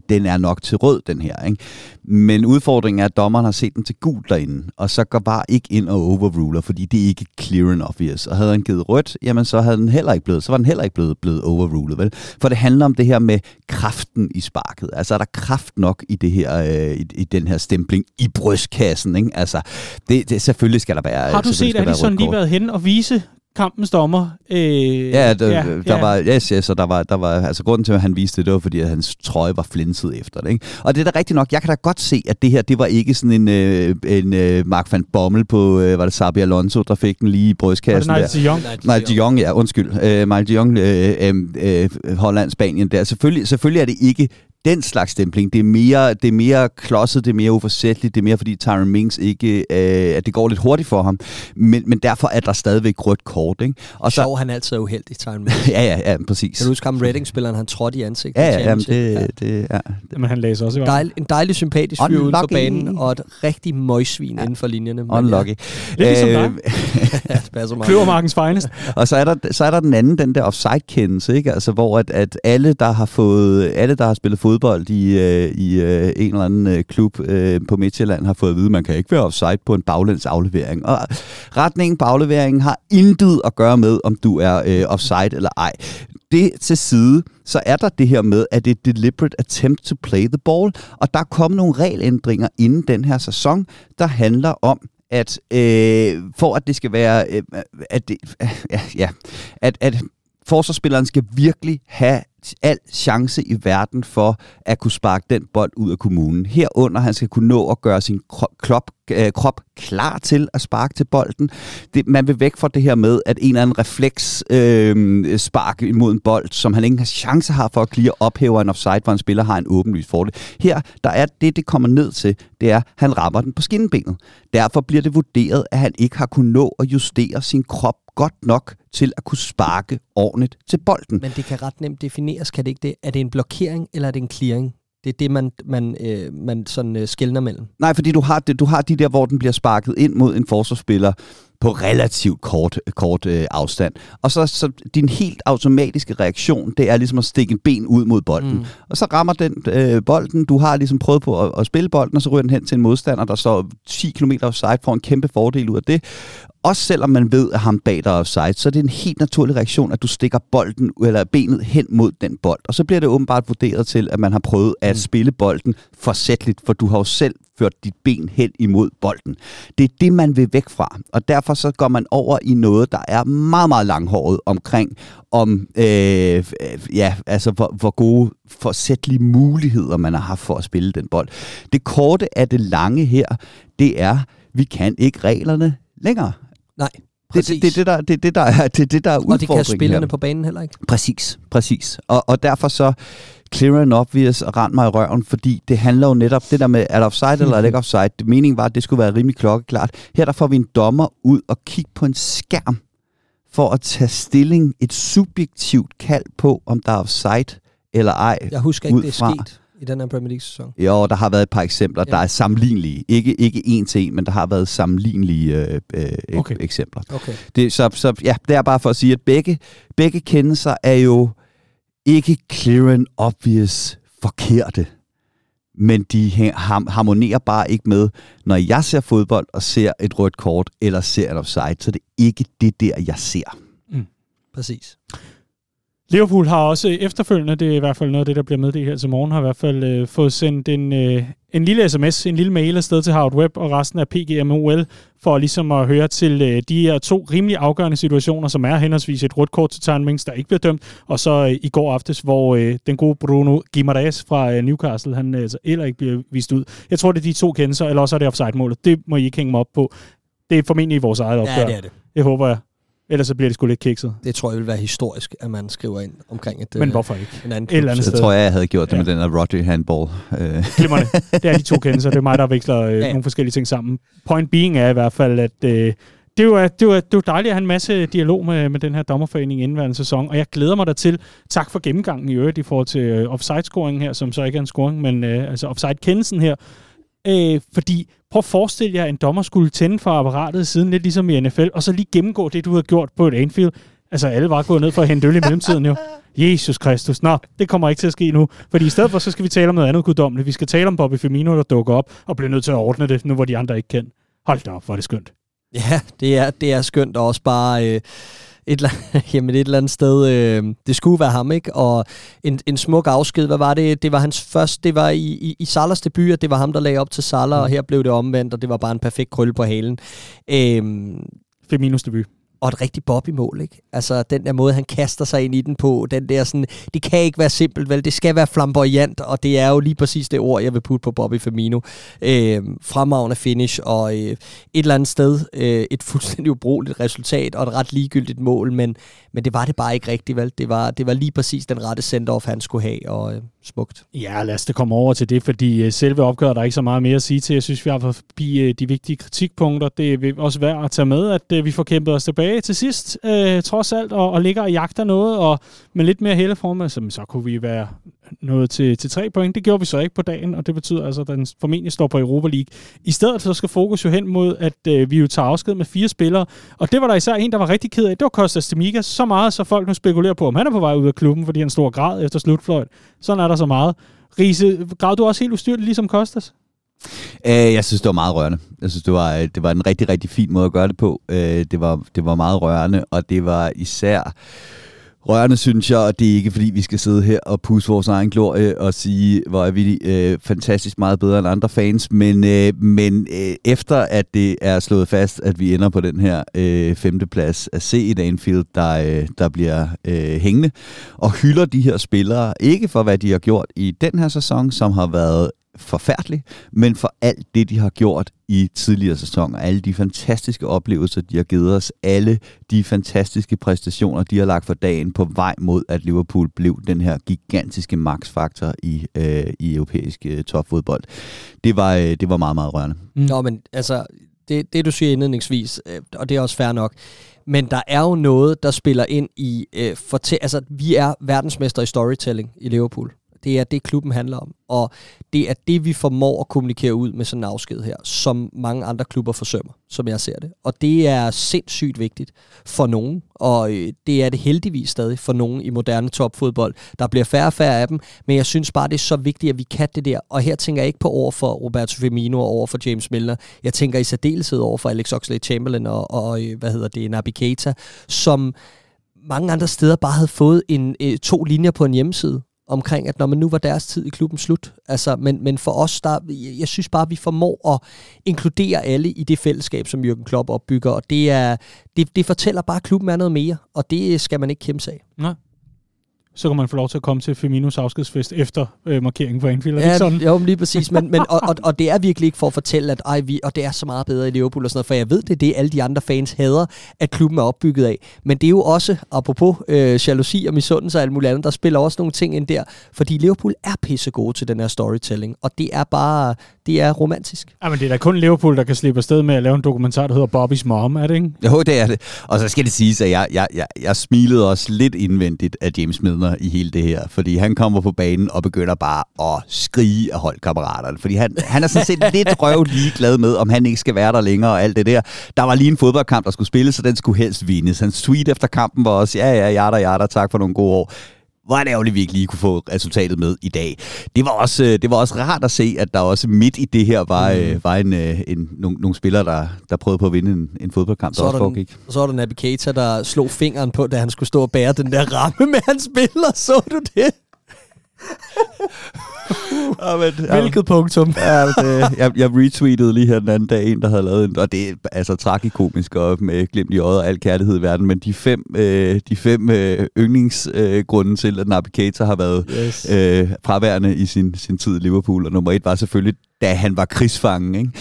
den er nok til rød, den her. Ikke? Men udfordringen er, at dommeren har set den til gul derinde, og så går bare ikke ind og overruler, fordi det er ikke clear and obvious. Og havde han givet rødt, jamen så havde den heller ikke blevet, så var den heller ikke blevet, blevet overrulet, vel? For det handler om det her med kraften i sparket. Altså er der kraft nok i det her, øh, i, i den her stempling i brystkassen, ikke? Altså, det, det, selvfølgelig skal der være... Har du set Alisson lige været hen og vise kampens dommer. Øh, ja, der, ja, der ja. var, yes, yes, og der var, der var, altså grunden til, at han viste det, det var, fordi at hans trøje var flinset efter det. Ikke? Og det er da rigtigt nok, jeg kan da godt se, at det her, det var ikke sådan en, øh, en øh, Mark van Bommel på, øh, var det Sabi Alonso, der fik den lige i brystkassen. Var det Nigel Young? Nigel Young, ja, undskyld. Øh, Nigel Young, øh, øh, øh, Holland, Spanien der. Selvfølgelig, selvfølgelig er det ikke den slags stempling. Det er mere, det er mere klodset, det er mere uforsætteligt, det er mere fordi Tyron Minks ikke, øh, at det går lidt hurtigt for ham. Men, men derfor er der stadigvæk rødt kort. Ikke? Og så, Sjov, han altid er uheldig, Tyron Minks. ja, ja, ja, præcis. Kan du huske ham, Reading-spilleren, han trådte i ansigtet? Ja, ja, jamen, det, ja. det, ja. Men han læser også i Dejl, En dejlig, sympatisk fyr uden for banen, og et rigtig møgsvin ja. inden for linjerne. Unlucky. Ja. Lidt ligesom dig. ja, det passer meget. Kløvermarkens finest. og så er, der, så er der den anden, den der offside-kendelse, ikke? Altså, hvor at, at alle, der har fået, alle, der har spillet fodbold i øh, i øh, en eller anden øh, klub øh, på Midtjylland har fået at vide, at man kan ikke være offside på en baglæns aflevering. Og retningen på afleveringen har intet at gøre med, om du er øh, offside eller ej. Det til side, så er der det her med, at det er deliberate attempt to play the ball, og der er kommet nogle regelændringer inden den her sæson, der handler om, at øh, for at det skal være, øh, at det, øh, ja, at, at forsvarsspilleren skal virkelig have al chance i verden for at kunne sparke den bold ud af kommunen. Herunder han skal kunne nå at gøre sin krop, øh, krop klar til at sparke til bolden. Det, man vil væk fra det her med, at en eller anden refleks øh, spark imod en bold, som han ikke har chance har for at klire, ophæver en offside, hvor en spiller har en åbenlyst fordel. Her, der er det, det kommer ned til, det er, at han rammer den på skinnebenet. Derfor bliver det vurderet, at han ikke har kunnet nå at justere sin krop godt nok til at kunne sparke ordentligt til bolden. Men det kan ret nemt defineres, kan det ikke det? Er det en blokering, eller er det en clearing? Det er det, man, man, øh, man sådan øh, skældner mellem. Nej, fordi du har, det, du har de der, hvor den bliver sparket ind mod en forsvarsspiller på relativt kort, kort øh, afstand. Og så, så din helt automatiske reaktion, det er ligesom at stikke en ben ud mod bolden. Mm. Og så rammer den øh, bolden, du har ligesom prøvet på at, at spille bolden, og så ryger den hen til en modstander, der står 10 km offside, får en kæmpe fordel ud af det også selvom man ved, at ham bag dig er offside, så er det en helt naturlig reaktion, at du stikker bolden eller benet hen mod den bold. Og så bliver det åbenbart vurderet til, at man har prøvet at mm. spille bolden forsætteligt, for du har jo selv ført dit ben hen imod bolden. Det er det, man vil væk fra. Og derfor så går man over i noget, der er meget, meget langhåret omkring, om øh, ja, altså hvor, hvor gode forsættelige muligheder man har haft for at spille den bold. Det korte af det lange her, det er, vi kan ikke reglerne længere. Nej. Det, det, det, det, der, det, det, der er, det, det, der er udfordringen Og det kan spillerne her. på banen heller ikke. Præcis, præcis. Og, og derfor så clear and obvious og rend mig i røven, fordi det handler jo netop det der med, er der offside eller er det ikke offside? Det meningen var, at det skulle være rimelig klokkeklart. Her der får vi en dommer ud og kigge på en skærm for at tage stilling, et subjektivt kald på, om der er offside eller ej. Jeg husker ikke, det er sket i den her Premier League-sæson? Jo, der har været et par eksempler, ja. der er sammenlignelige. Ikke, ikke en til en, men der har været sammenlignelige øh, øh, okay. eksempler. Okay. Det, så, så ja, det er bare for at sige, at begge, begge kendelser er jo ikke clear and obvious forkerte. Men de harmonerer bare ikke med, når jeg ser fodbold og ser et rødt kort eller ser et offside, så det er ikke det der, jeg ser. Mm. Præcis. Liverpool har også efterfølgende, det er i hvert fald noget af det, der bliver meddelt her til morgen, har i hvert fald øh, fået sendt en, øh, en lille sms, en lille mail afsted til Howard Webb og resten af PGMOL, for ligesom at høre til øh, de her to rimelig afgørende situationer, som er henholdsvis et rødt kort til Tyron Mings, der ikke bliver dømt, og så øh, i går aftes, hvor øh, den gode Bruno Guimaraes fra øh, Newcastle, han øh, altså heller ikke bliver vist ud. Jeg tror, det er de to kendelser, eller også er det offside-målet. Det må I ikke hænge mig op på. Det er formentlig vores eget opgør. Ja, det er det. Det håber jeg. Ellers så bliver det sgu lidt kikset. Det tror jeg vil være historisk, at man skriver ind omkring et, Men hvorfor ikke? en anden Et eller andet Så sted. tror jeg, jeg havde gjort det ja. med den der Rodri handball. Øh. Glimmerne. Det er de to kendelser. Det er mig, der veksler øh, Ja. ja. nogle forskellige ting sammen. Point being er i hvert fald, at øh, det jo, det, jo, det jo dejligt at have en masse dialog med, med den her dommerforening i indværende sæson, og jeg glæder mig dertil. Tak for gennemgangen i øvrigt i forhold til øh, offside-scoringen her, som så ikke er en scoring, men øh, altså offside-kendelsen her. Øh, fordi prøv at forestille jer, at en dommer skulle tænde for apparatet siden lidt ligesom i NFL, og så lige gennemgå det, du havde gjort på et Anfield. Altså, alle var gået ned for at hente øl i mellemtiden jo. Jesus Kristus. Nå, det kommer ikke til at ske nu. Fordi i stedet for, så skal vi tale om noget andet guddommeligt. Vi skal tale om Bobby Firmino, der dukker op og bliver nødt til at ordne det, nu hvor de andre ikke kan. Hold da op, hvor er det skønt. Ja, det er, det er skønt, og også bare øh, et, eller- jamen et eller andet sted, øh, det skulle være ham, ikke? Og en, en smuk afsked, hvad var det? Det var hans første, det var i, i, i Salahs debut, og det var ham, der lagde op til Salah, og her blev det omvendt, og det var bare en perfekt krølle på halen. Øh, Firminos debut og et rigtig Bobby-mål, ikke? Altså, den der måde, han kaster sig ind i den på, den der sådan, det kan ikke være simpelt, vel? Det skal være flamboyant, og det er jo lige præcis det ord, jeg vil putte på Bobby Firmino. Øh, fremragende finish, og øh, et eller andet sted øh, et fuldstændig ubrugeligt resultat, og et ret ligegyldigt mål, men, men det var det bare ikke rigtigt, vel? Det var, det var lige præcis den rette send-off, han skulle have, og øh, smukt. Ja, lad os da komme over til det, fordi øh, selve opgøret der er ikke så meget mere at sige til. Jeg synes, vi har forbi øh, de vigtige kritikpunkter. Det er også værd at tage med, at øh, vi får kæmpet os tilbage til sidst, øh, trods alt, og, og ligger og jagter noget, og med lidt mere heldeform, så, så kunne vi være noget til, til tre point. Det gjorde vi så ikke på dagen, og det betyder altså, at den formentlig står på Europa League. I stedet så skal fokus jo hen mod, at øh, vi jo tager afsked med fire spillere, og det var der især en, der var rigtig ked af. Det var Kostas Demigas. Så meget, så folk nu spekulerer på, om han er på vej ud af klubben, fordi han står grad efter slutfløjt. Sådan er der så meget. Riese, græd du også helt ustyrligt, ligesom Kostas? Øh, jeg synes, det var meget rørende. Jeg synes, det var, øh, det var en rigtig, rigtig fin måde at gøre det på. Øh, det, var, det var meget rørende, og det var især rørende, synes jeg, og det er ikke, fordi vi skal sidde her og pusse vores egen glorie og sige, hvor er vi øh, fantastisk meget bedre end andre fans, men, øh, men øh, efter at det er slået fast, at vi ender på den her øh, femteplads at se i Anfield, der, øh, der bliver øh, hængende, og hylder de her spillere, ikke for hvad de har gjort i den her sæson, som har været forfærdelig, men for alt det, de har gjort i tidligere sæsoner, alle de fantastiske oplevelser, de har givet os, alle de fantastiske præstationer, de har lagt for dagen på vej mod, at Liverpool blev den her gigantiske maksfaktor i, øh, i europæisk øh, topfodbold. Det var, øh, det var meget, meget rørende. Mm. Nå, men altså, det, det du siger indledningsvis, øh, og det er også fair nok, men der er jo noget, der spiller ind i... Øh, fortæ- altså, vi er verdensmester i storytelling i Liverpool. Det er det, klubben handler om. Og det er det, vi formår at kommunikere ud med sådan en afsked her, som mange andre klubber forsømmer, som jeg ser det. Og det er sindssygt vigtigt for nogen, og øh, det er det heldigvis stadig for nogen i moderne topfodbold. Der bliver færre og færre af dem, men jeg synes bare, det er så vigtigt, at vi kan det der. Og her tænker jeg ikke på over for Roberto Firmino og over for James Milner. Jeg tænker i særdeleshed over for Alex Oxlade-Chamberlain og, og øh, hvad hedder det, Naby Keita, som mange andre steder bare havde fået en, øh, to linjer på en hjemmeside omkring, at når man nu var deres tid i klubben slut. Altså, men, men for os, der, jeg synes bare, at vi formår at inkludere alle i det fællesskab, som Jürgen Klopp opbygger, og det, er, det, det fortæller bare, at klubben er noget mere, og det skal man ikke kæmpe sig af. Nej. Så kan man få lov til at komme til Firminos afskedsfest efter øh, markeringen på Anfield. Er det Ja, sådan? jo, men lige præcis. Men, men, og, og, og, det er virkelig ikke for at fortælle, at ej, vi, og det er så meget bedre i Liverpool og sådan noget, for jeg ved, det er det, alle de andre fans hader, at klubben er opbygget af. Men det er jo også, apropos øh, jalousi og misundelse og alt muligt andet, der spiller også nogle ting ind der, fordi Liverpool er pisse gode til den her storytelling, og det er bare, det er romantisk. Ja, men det er da kun Liverpool, der kan slippe afsted med at lave en dokumentar, der hedder Bobby's Mom, er det ikke? Jo, det er det. Og så skal det siges, at jeg, jeg, jeg, jeg smilede også lidt indvendigt af James Milner i hele det her, fordi han kommer på banen og begynder bare at skrige af holdkammeraterne, fordi han, han er sådan set lidt røv ligeglad med, om han ikke skal være der længere og alt det der. Der var lige en fodboldkamp, der skulle spilles, så den skulle helst vindes. Hans tweet efter kampen var også, ja, ja, jada, jada, tak for nogle gode år hvor er det ærgerligt, vi ikke lige kunne få resultatet med i dag. Det var også, øh, det var også rart at se, at der også midt i det her var, mm. øh, var en, øh, en, nogle, nogle spillere, der, der prøvede på at vinde en, en fodboldkamp, så der også foregik. Så var der Navigator, der slog fingeren på, da han skulle stå og bære den der ramme med hans billeder. Så du det? ja, men, Hvilket punktum. ja, det, jeg, jeg retweetede lige her den anden dag en, der havde lavet en, og det er altså tragikomisk og med glimt i øjet og al kærlighed i verden, men de fem, øh, de fem øh, yndlingsgrunde øh, til, at Navigator har været yes. øh, fraværende i sin, sin tid i Liverpool, og nummer et var selvfølgelig da han var krigsfangen, ikke?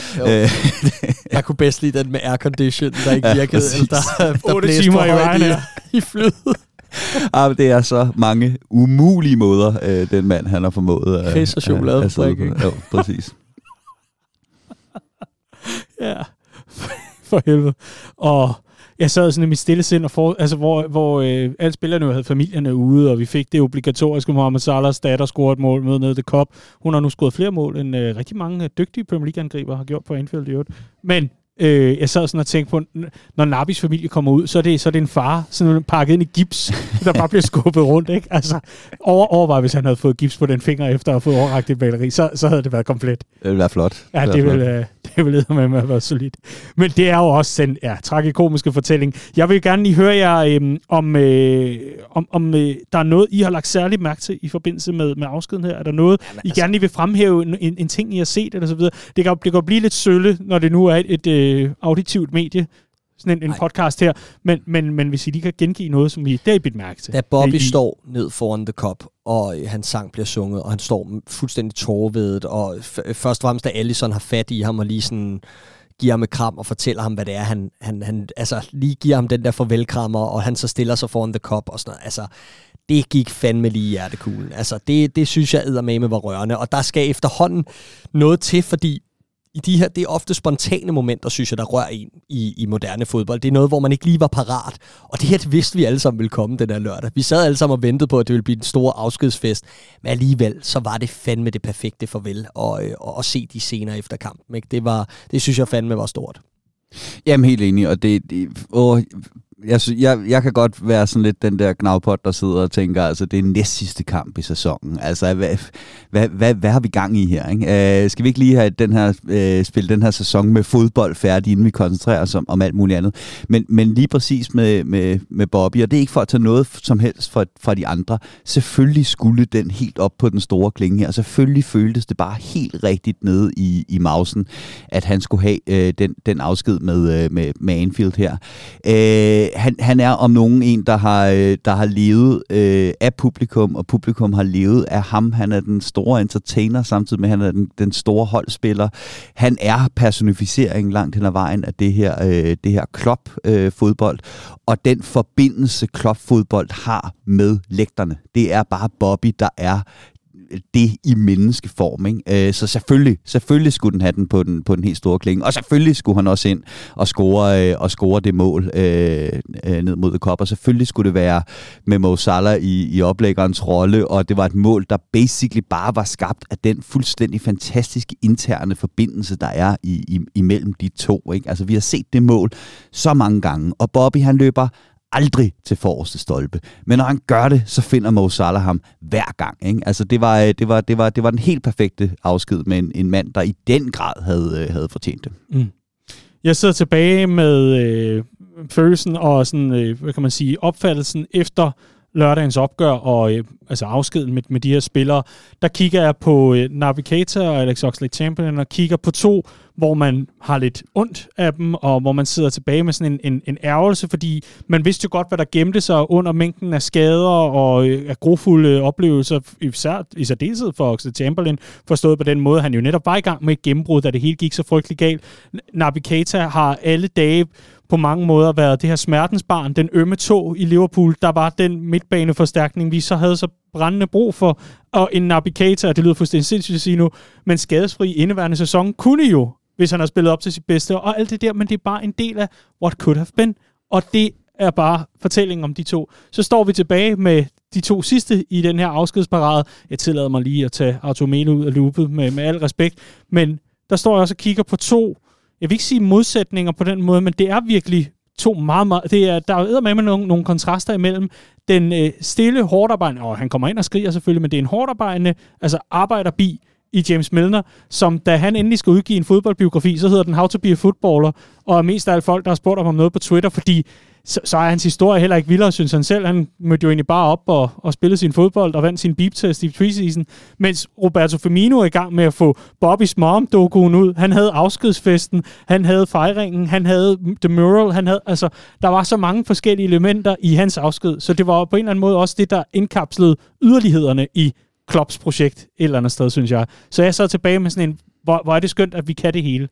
Øh, jeg kunne bedst lide den med aircondition, der ikke virkede, ja, eller der, der 8 timer i vejen, i, i flyet. ah, det er så mange umulige måder, øh, den mand, han har formået. at... Kris og chokoladefabrikken. Jo, præcis. ja, for helvede. Og jeg sad sådan i mit stille sind, og for, altså, hvor, hvor øh, alle spillerne jo havde familierne ude, og vi fik det obligatoriske Mohamed Salahs datter scoret et mål med ned i Cup. Hun har nu scoret flere mål, end øh, rigtig mange dygtige Premier League-angriber har gjort på Anfield i øvrigt. Men Øh, jeg sad sådan og tænkte på, når Nabis familie kommer ud, så er det, så er det en far, sådan pakket ind i gips, der bare bliver skubbet rundt. Ikke? Altså, over, overvej, hvis han havde fået gips på den finger efter at have fået overragt et batteri, så, så havde det været komplet. Det ville være flot. Ja, det, det ville, det ville med at være solidt. Men det er jo også en ja, tragikomiske fortælling. Jeg vil gerne lige høre jer, øh, om, øh, om, om øh, der er noget, I har lagt særligt mærke til i forbindelse med, med afskeden her. Er der noget, Jamen, altså, I gerne lige vil fremhæve, en, en, en ting, I har set, eller så videre? Det kan, det kan blive lidt sølle, når det nu er et, et, et øh, auditivt medie, sådan en, en podcast her, men, men, men hvis I lige kan gengive noget, som I der er bidt mærke til. Da Bobby I, står ned foran The Cup, og hans sang bliver sunget, og han står fuldstændig tårvedet, og f- først og fremmest, da Allison har fat i ham, og lige sådan giver ham et kram og fortæller ham, hvad det er, han, han, han altså lige giver ham den der farvelkrammer, og han så stiller sig foran The Cup og sådan noget. Altså, det gik fandme lige i hjertekuglen. Altså, det, det synes jeg med var rørende, og der skal efterhånden noget til, fordi i de her, det er ofte spontane momenter, synes jeg, der rører en i, i moderne fodbold. Det er noget, hvor man ikke lige var parat. Og det her, det vidste vi alle sammen ville komme den der lørdag. Vi sad alle sammen og ventede på, at det ville blive en stor afskedsfest. Men alligevel, så var det fandme det perfekte farvel og, øh, at, se de scener efter kampen. Ikke? Det, var, det synes jeg fandme var stort. Jamen helt enig, og det, det åh, jeg, jeg, jeg kan godt være sådan lidt den der knavpot, der sidder og tænker, altså det er næst sidste kamp i sæsonen. Altså, hvad, hvad, hvad, hvad har vi gang i her? Ikke? Øh, skal vi ikke lige have den her, øh, spille den her sæson med fodbold færdig, inden vi koncentrerer os om, om alt muligt andet? Men, men lige præcis med, med, med Bobby, og det er ikke for at tage noget som helst fra, fra de andre. Selvfølgelig skulle den helt op på den store klinge her, selvfølgelig føltes det bare helt rigtigt nede i, i mausen, at han skulle have øh, den, den afsked med, øh, med, med Anfield her. Øh, han, han er om nogen en, der har, øh, der har levet øh, af publikum, og publikum har levet af ham. Han er den store entertainer, samtidig med, at han er den, den store holdspiller. Han er personificering langt hen ad vejen af det her, øh, det her klop-fodbold, øh, og den forbindelse klop-fodbold har med lægterne. Det er bare Bobby, der er det i menneskeform. Ikke? Øh, så selvfølgelig, selvfølgelig skulle den have den på den, på den helt store klinge. Og selvfølgelig skulle han også ind og score, øh, og score det mål øh, øh, ned mod Kop. Og selvfølgelig skulle det være med Mo Salah i, i oplæggerens rolle. Og det var et mål, der basically bare var skabt af den fuldstændig fantastiske interne forbindelse, der er i, i, imellem de to. Ikke? Altså vi har set det mål så mange gange. Og Bobby han løber aldrig til forreste stolpe. Men når han gør det, så finder Mo Salah ham hver gang. Ikke? Altså, det, var, øh, det, var, det, var, det var den helt perfekte afsked med en, en mand, der i den grad havde, øh, havde fortjent det. Mm. Jeg sidder tilbage med øh, følelsen og sådan, øh, hvad kan man sige, opfattelsen efter lørdagens opgør og øh, altså afskeden med, med de her spillere, der kigger jeg på øh, Navigator og Alex Oxlade-Chamberlain og kigger på to, hvor man har lidt ondt af dem, og hvor man sidder tilbage med sådan en, en, en ærgelse, fordi man vidste jo godt, hvad der gemte sig under mængden af skader og øh, af grofulde oplevelser, især, i særdeleshed for Oxlade-Chamberlain, forstået på den måde, han jo netop var i gang med et gennembrud, da det hele gik så frygtelig galt. Navigator har alle dage på mange måder været det her smertensbarn, den ømme tog i Liverpool, der var den midtbaneforstærkning, vi så havde så brændende brug for, og en navigator, det lyder fuldstændig sindssygt at sige nu, men skadesfri indeværende sæson kunne jo, hvis han har spillet op til sit bedste, og alt det der, men det er bare en del af what could have been, og det er bare fortællingen om de to. Så står vi tilbage med de to sidste i den her afskedsparade. Jeg tillader mig lige at tage Artomene ud af loopet med, med al respekt, men der står jeg også og kigger på to jeg vil ikke sige modsætninger på den måde, men det er virkelig to meget, meget... Det er, der er med med nogle, nogle kontraster imellem den øh, stille, hårdarbejdende... Og han kommer ind og skriger selvfølgelig, men det er en hårdarbejdende, altså arbejderbi, i James Milner, som da han endelig skal udgive en fodboldbiografi, så hedder den How to be a Footballer, og er mest af alt folk, der har spurgt om noget på Twitter, fordi så, så er hans historie heller ikke vildere, synes han selv. Han mødte jo egentlig bare op og, og spillede sin fodbold og vandt sin beep-test i preseason, mens Roberto Firmino er i gang med at få Bobby's mom-dokuen ud. Han havde afskedsfesten, han havde fejringen, han havde The Mural, han havde, altså, der var så mange forskellige elementer i hans afsked, så det var på en eller anden måde også det, der indkapslede yderlighederne i Klopps projekt et eller andet sted, synes jeg. Så jeg sad tilbage med sådan en, hvor, hvor er det skønt, at vi kan det hele.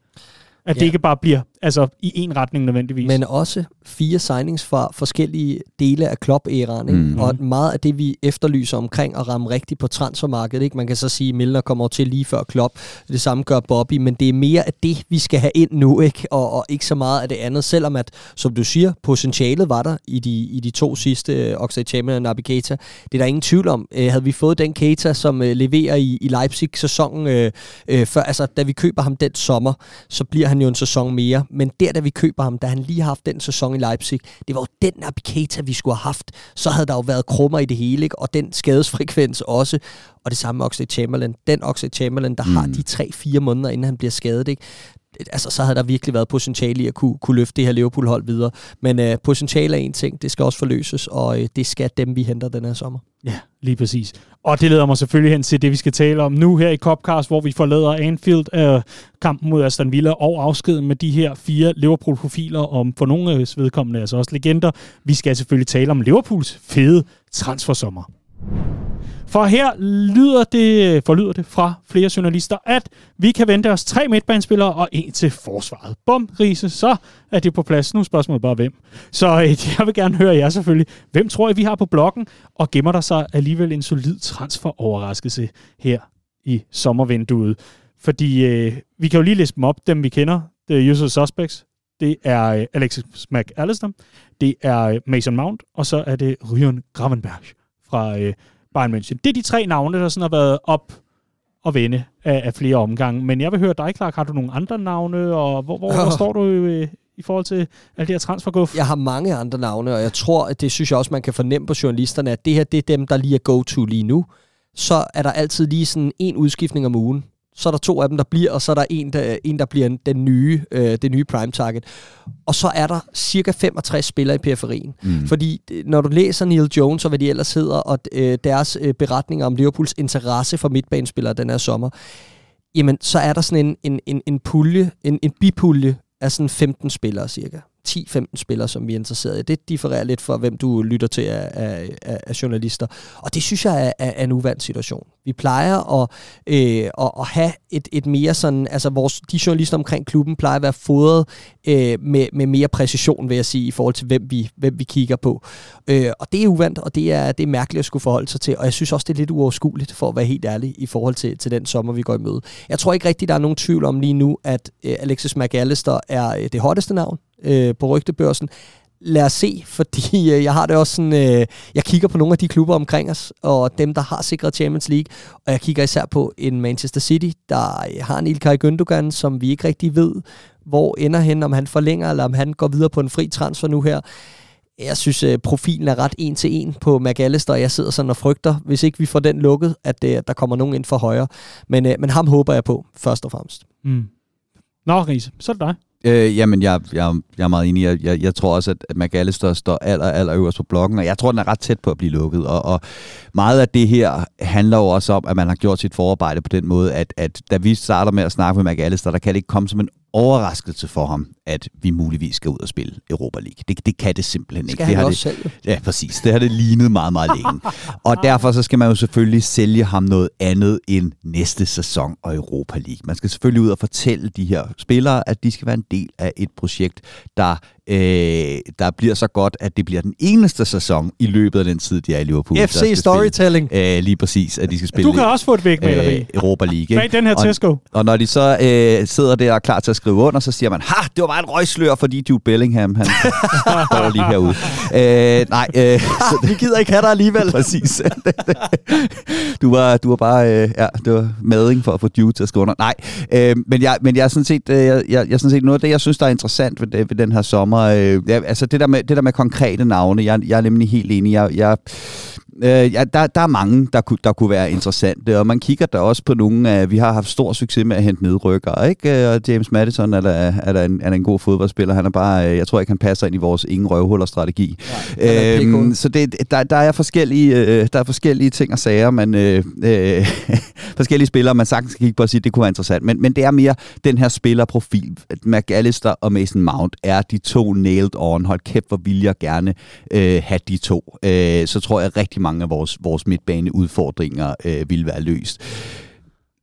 At ja. det ikke bare bliver altså, i en retning nødvendigvis. Men også fire signings fra forskellige dele af Klopp-æraen. Mm. Og meget af det, vi efterlyser omkring at ramme rigtigt på transfermarkedet. Ikke? Man kan så sige, at Milner kommer til lige før Klopp. Det samme gør Bobby. Men det er mere af det, vi skal have ind nu. Ikke? Og, og ikke så meget af det andet. Selvom at, som du siger, potentialet var der i de, i de to sidste, uh, Oxlade Chamberlain og Naby Keita. Det er der ingen tvivl om. Uh, havde vi fået den Keita, som uh, leverer i, i Leipzig-sæsonen, uh, uh, før, altså, da vi køber ham den sommer, så bliver han jo en sæson mere. Men der, da vi køber ham, da han lige har haft den sæson i Leipzig, det var jo den Naby Keita, vi skulle have haft. Så havde der jo været krummer i det hele, ikke? og den skadesfrekvens også. Og det samme med Oxlade Chamberlain. Den Oxlade Chamberlain, der mm. har de 3-4 måneder, inden han bliver skadet, ikke? altså, så havde der virkelig været potentiale i at kunne, kunne løfte det her Liverpool-hold videre. Men uh, potentiale er en ting, det skal også forløses, og uh, det skal dem, vi henter den her sommer. Ja, lige præcis. Og det leder mig selvfølgelig hen til det, vi skal tale om nu her i Copcast, hvor vi forlader Anfield, uh, kampen mod Aston Villa og afskeden med de her fire Liverpool-profiler, om for nogle vedkommende altså også legender. Vi skal selvfølgelig tale om Liverpools fede transfersommer. For her lyder det, forlyder det fra flere journalister, at vi kan vente os tre midtbanespillere og en til forsvaret. Bum, Riese, så er det på plads. Nu er spørgsmålet bare, hvem. Så øh, jeg vil gerne høre jer selvfølgelig. Hvem tror I, vi har på blokken? Og gemmer der sig alligevel en solid transfer-overraskelse her i sommervinduet? Fordi øh, vi kan jo lige liste dem op, dem vi kender. Det er usual suspects. Det er øh, Alexis McAllister. Det er øh, Mason Mount. Og så er det Ryan Gravenberg fra... Øh, Bayern München. Det er de tre navne, der sådan har været op og vende af, af flere omgange. Men jeg vil høre dig, Clark. Har du nogle andre navne, og hvor, hvor, hvor står du i, i forhold til alle de her transferguf? Jeg har mange andre navne, og jeg tror, at det synes jeg også, man kan fornemme på journalisterne, at det her, det er dem, der lige er go-to lige nu. Så er der altid lige sådan en udskiftning om ugen så er der to af dem, der bliver, og så er der en, der, en, der bliver den nye, øh, det nye prime target. Og så er der cirka 65 spillere i periferien. Mm. Fordi øh, når du læser Neil Jones og hvad de ellers hedder, og øh, deres øh, beretninger om Liverpools interesse for midtbanespillere den her sommer, jamen så er der sådan en, en, en, en pulje, en, en bipulje af sådan 15 spillere cirka. 10-15 spillere, som vi er interesseret i. Det differerer lidt fra, hvem du lytter til af, af, af journalister. Og det synes jeg er, er, er en uvandt situation. Vi plejer at, øh, at, at have et, et mere sådan, altså vores, de journalister omkring klubben plejer at være fodret øh, med, med mere præcision, vil jeg sige, i forhold til, hvem vi, hvem vi kigger på. Øh, og det er uvandt, og det er, det er mærkeligt at skulle forholde sig til, og jeg synes også, det er lidt uoverskueligt, for at være helt ærlig, i forhold til, til den sommer, vi går i møde. Jeg tror ikke rigtigt, der er nogen tvivl om lige nu, at øh, Alexis McAllister er øh, det hotteste navn øh, på rygtebørsen. Lad os se, fordi øh, jeg har det også sådan, øh, jeg kigger på nogle af de klubber omkring os, og dem, der har sikret Champions League, og jeg kigger især på en Manchester City, der øh, har en Ilkay Gündogan, som vi ikke rigtig ved, hvor ender hen, om han forlænger, eller om han går videre på en fri transfer nu her. Jeg synes, øh, profilen er ret en til en på McAllister, og jeg sidder sådan og frygter, hvis ikke vi får den lukket, at øh, der kommer nogen ind for højre. Men, øh, men ham håber jeg på, først og fremmest. Mm. Nå, Riese, så er det dig. Øh, jamen, jeg, jeg, jeg er meget enig. Jeg, jeg, jeg tror også, at, at McAllister står aller, aller øverst på blokken, og jeg tror, den er ret tæt på at blive lukket. Og, og meget af det her handler jo også om, at man har gjort sit forarbejde på den måde, at, at da vi starter med at snakke med McAllister, der kan det ikke komme som en overraskelse for ham, at vi muligvis skal ud og spille Europa League. Det, det kan det simpelthen ikke. Skal det har det, selv? Ja, præcis. Det har det lignet meget, meget længe. og derfor så skal man jo selvfølgelig sælge ham noget andet end næste sæson og Europa League. Man skal selvfølgelig ud og fortælle de her spillere, at de skal være en del af et projekt, der øh, der bliver så godt, at det bliver den eneste sæson i løbet af den tid, de er i Liverpool. FC Storytelling. Spille, øh, lige præcis, at de skal spille Du kan også få et vægmaleri. Øh, Europa League. Ikke? Bag den her Tesco. Og, og når de så øh, sidder der og klar til at skrive under, så siger man, ha, det var bare en røgslør, fordi Jude Bellingham, han står lige herude. Øh, nej. Øh, så, vi gider ikke have dig alligevel. præcis. du, var, du var bare, øh, ja, det var mading for at få Jude til at skrive under. Nej, øh, men, jeg, men jeg er sådan set, øh, jeg, jeg, jeg sådan set noget af det, jeg synes, der er interessant ved, ved den her sommer, mig... Øh, ja, altså det der, med, det der med konkrete navne, jeg, jeg er nemlig helt enig. Jeg, jeg, Øh, ja, der, der er mange, der kunne, der kunne være interessante, og man kigger der også på nogle af, vi har haft stor succes med at hente nedrykkere, ikke? Og James Madison er der, er der, en, er der en god fodboldspiller, han er bare, øh, jeg tror ikke, han passer ind i vores ingen røvhuller-strategi. Ja, øhm, så det, der, der, er forskellige, øh, der er forskellige ting og sager, man, øh, øh, forskellige spillere, man sagtens kan kigge på og sige, det kunne være interessant, men, men det er mere den her spillerprofil. McAllister og Mason Mount er de to nailed on. Hold kæft, hvor vil jeg gerne øh, have de to. Øh, så tror jeg rigtig mange af vores, vores midtbaneudfordringer øh, ville være løst.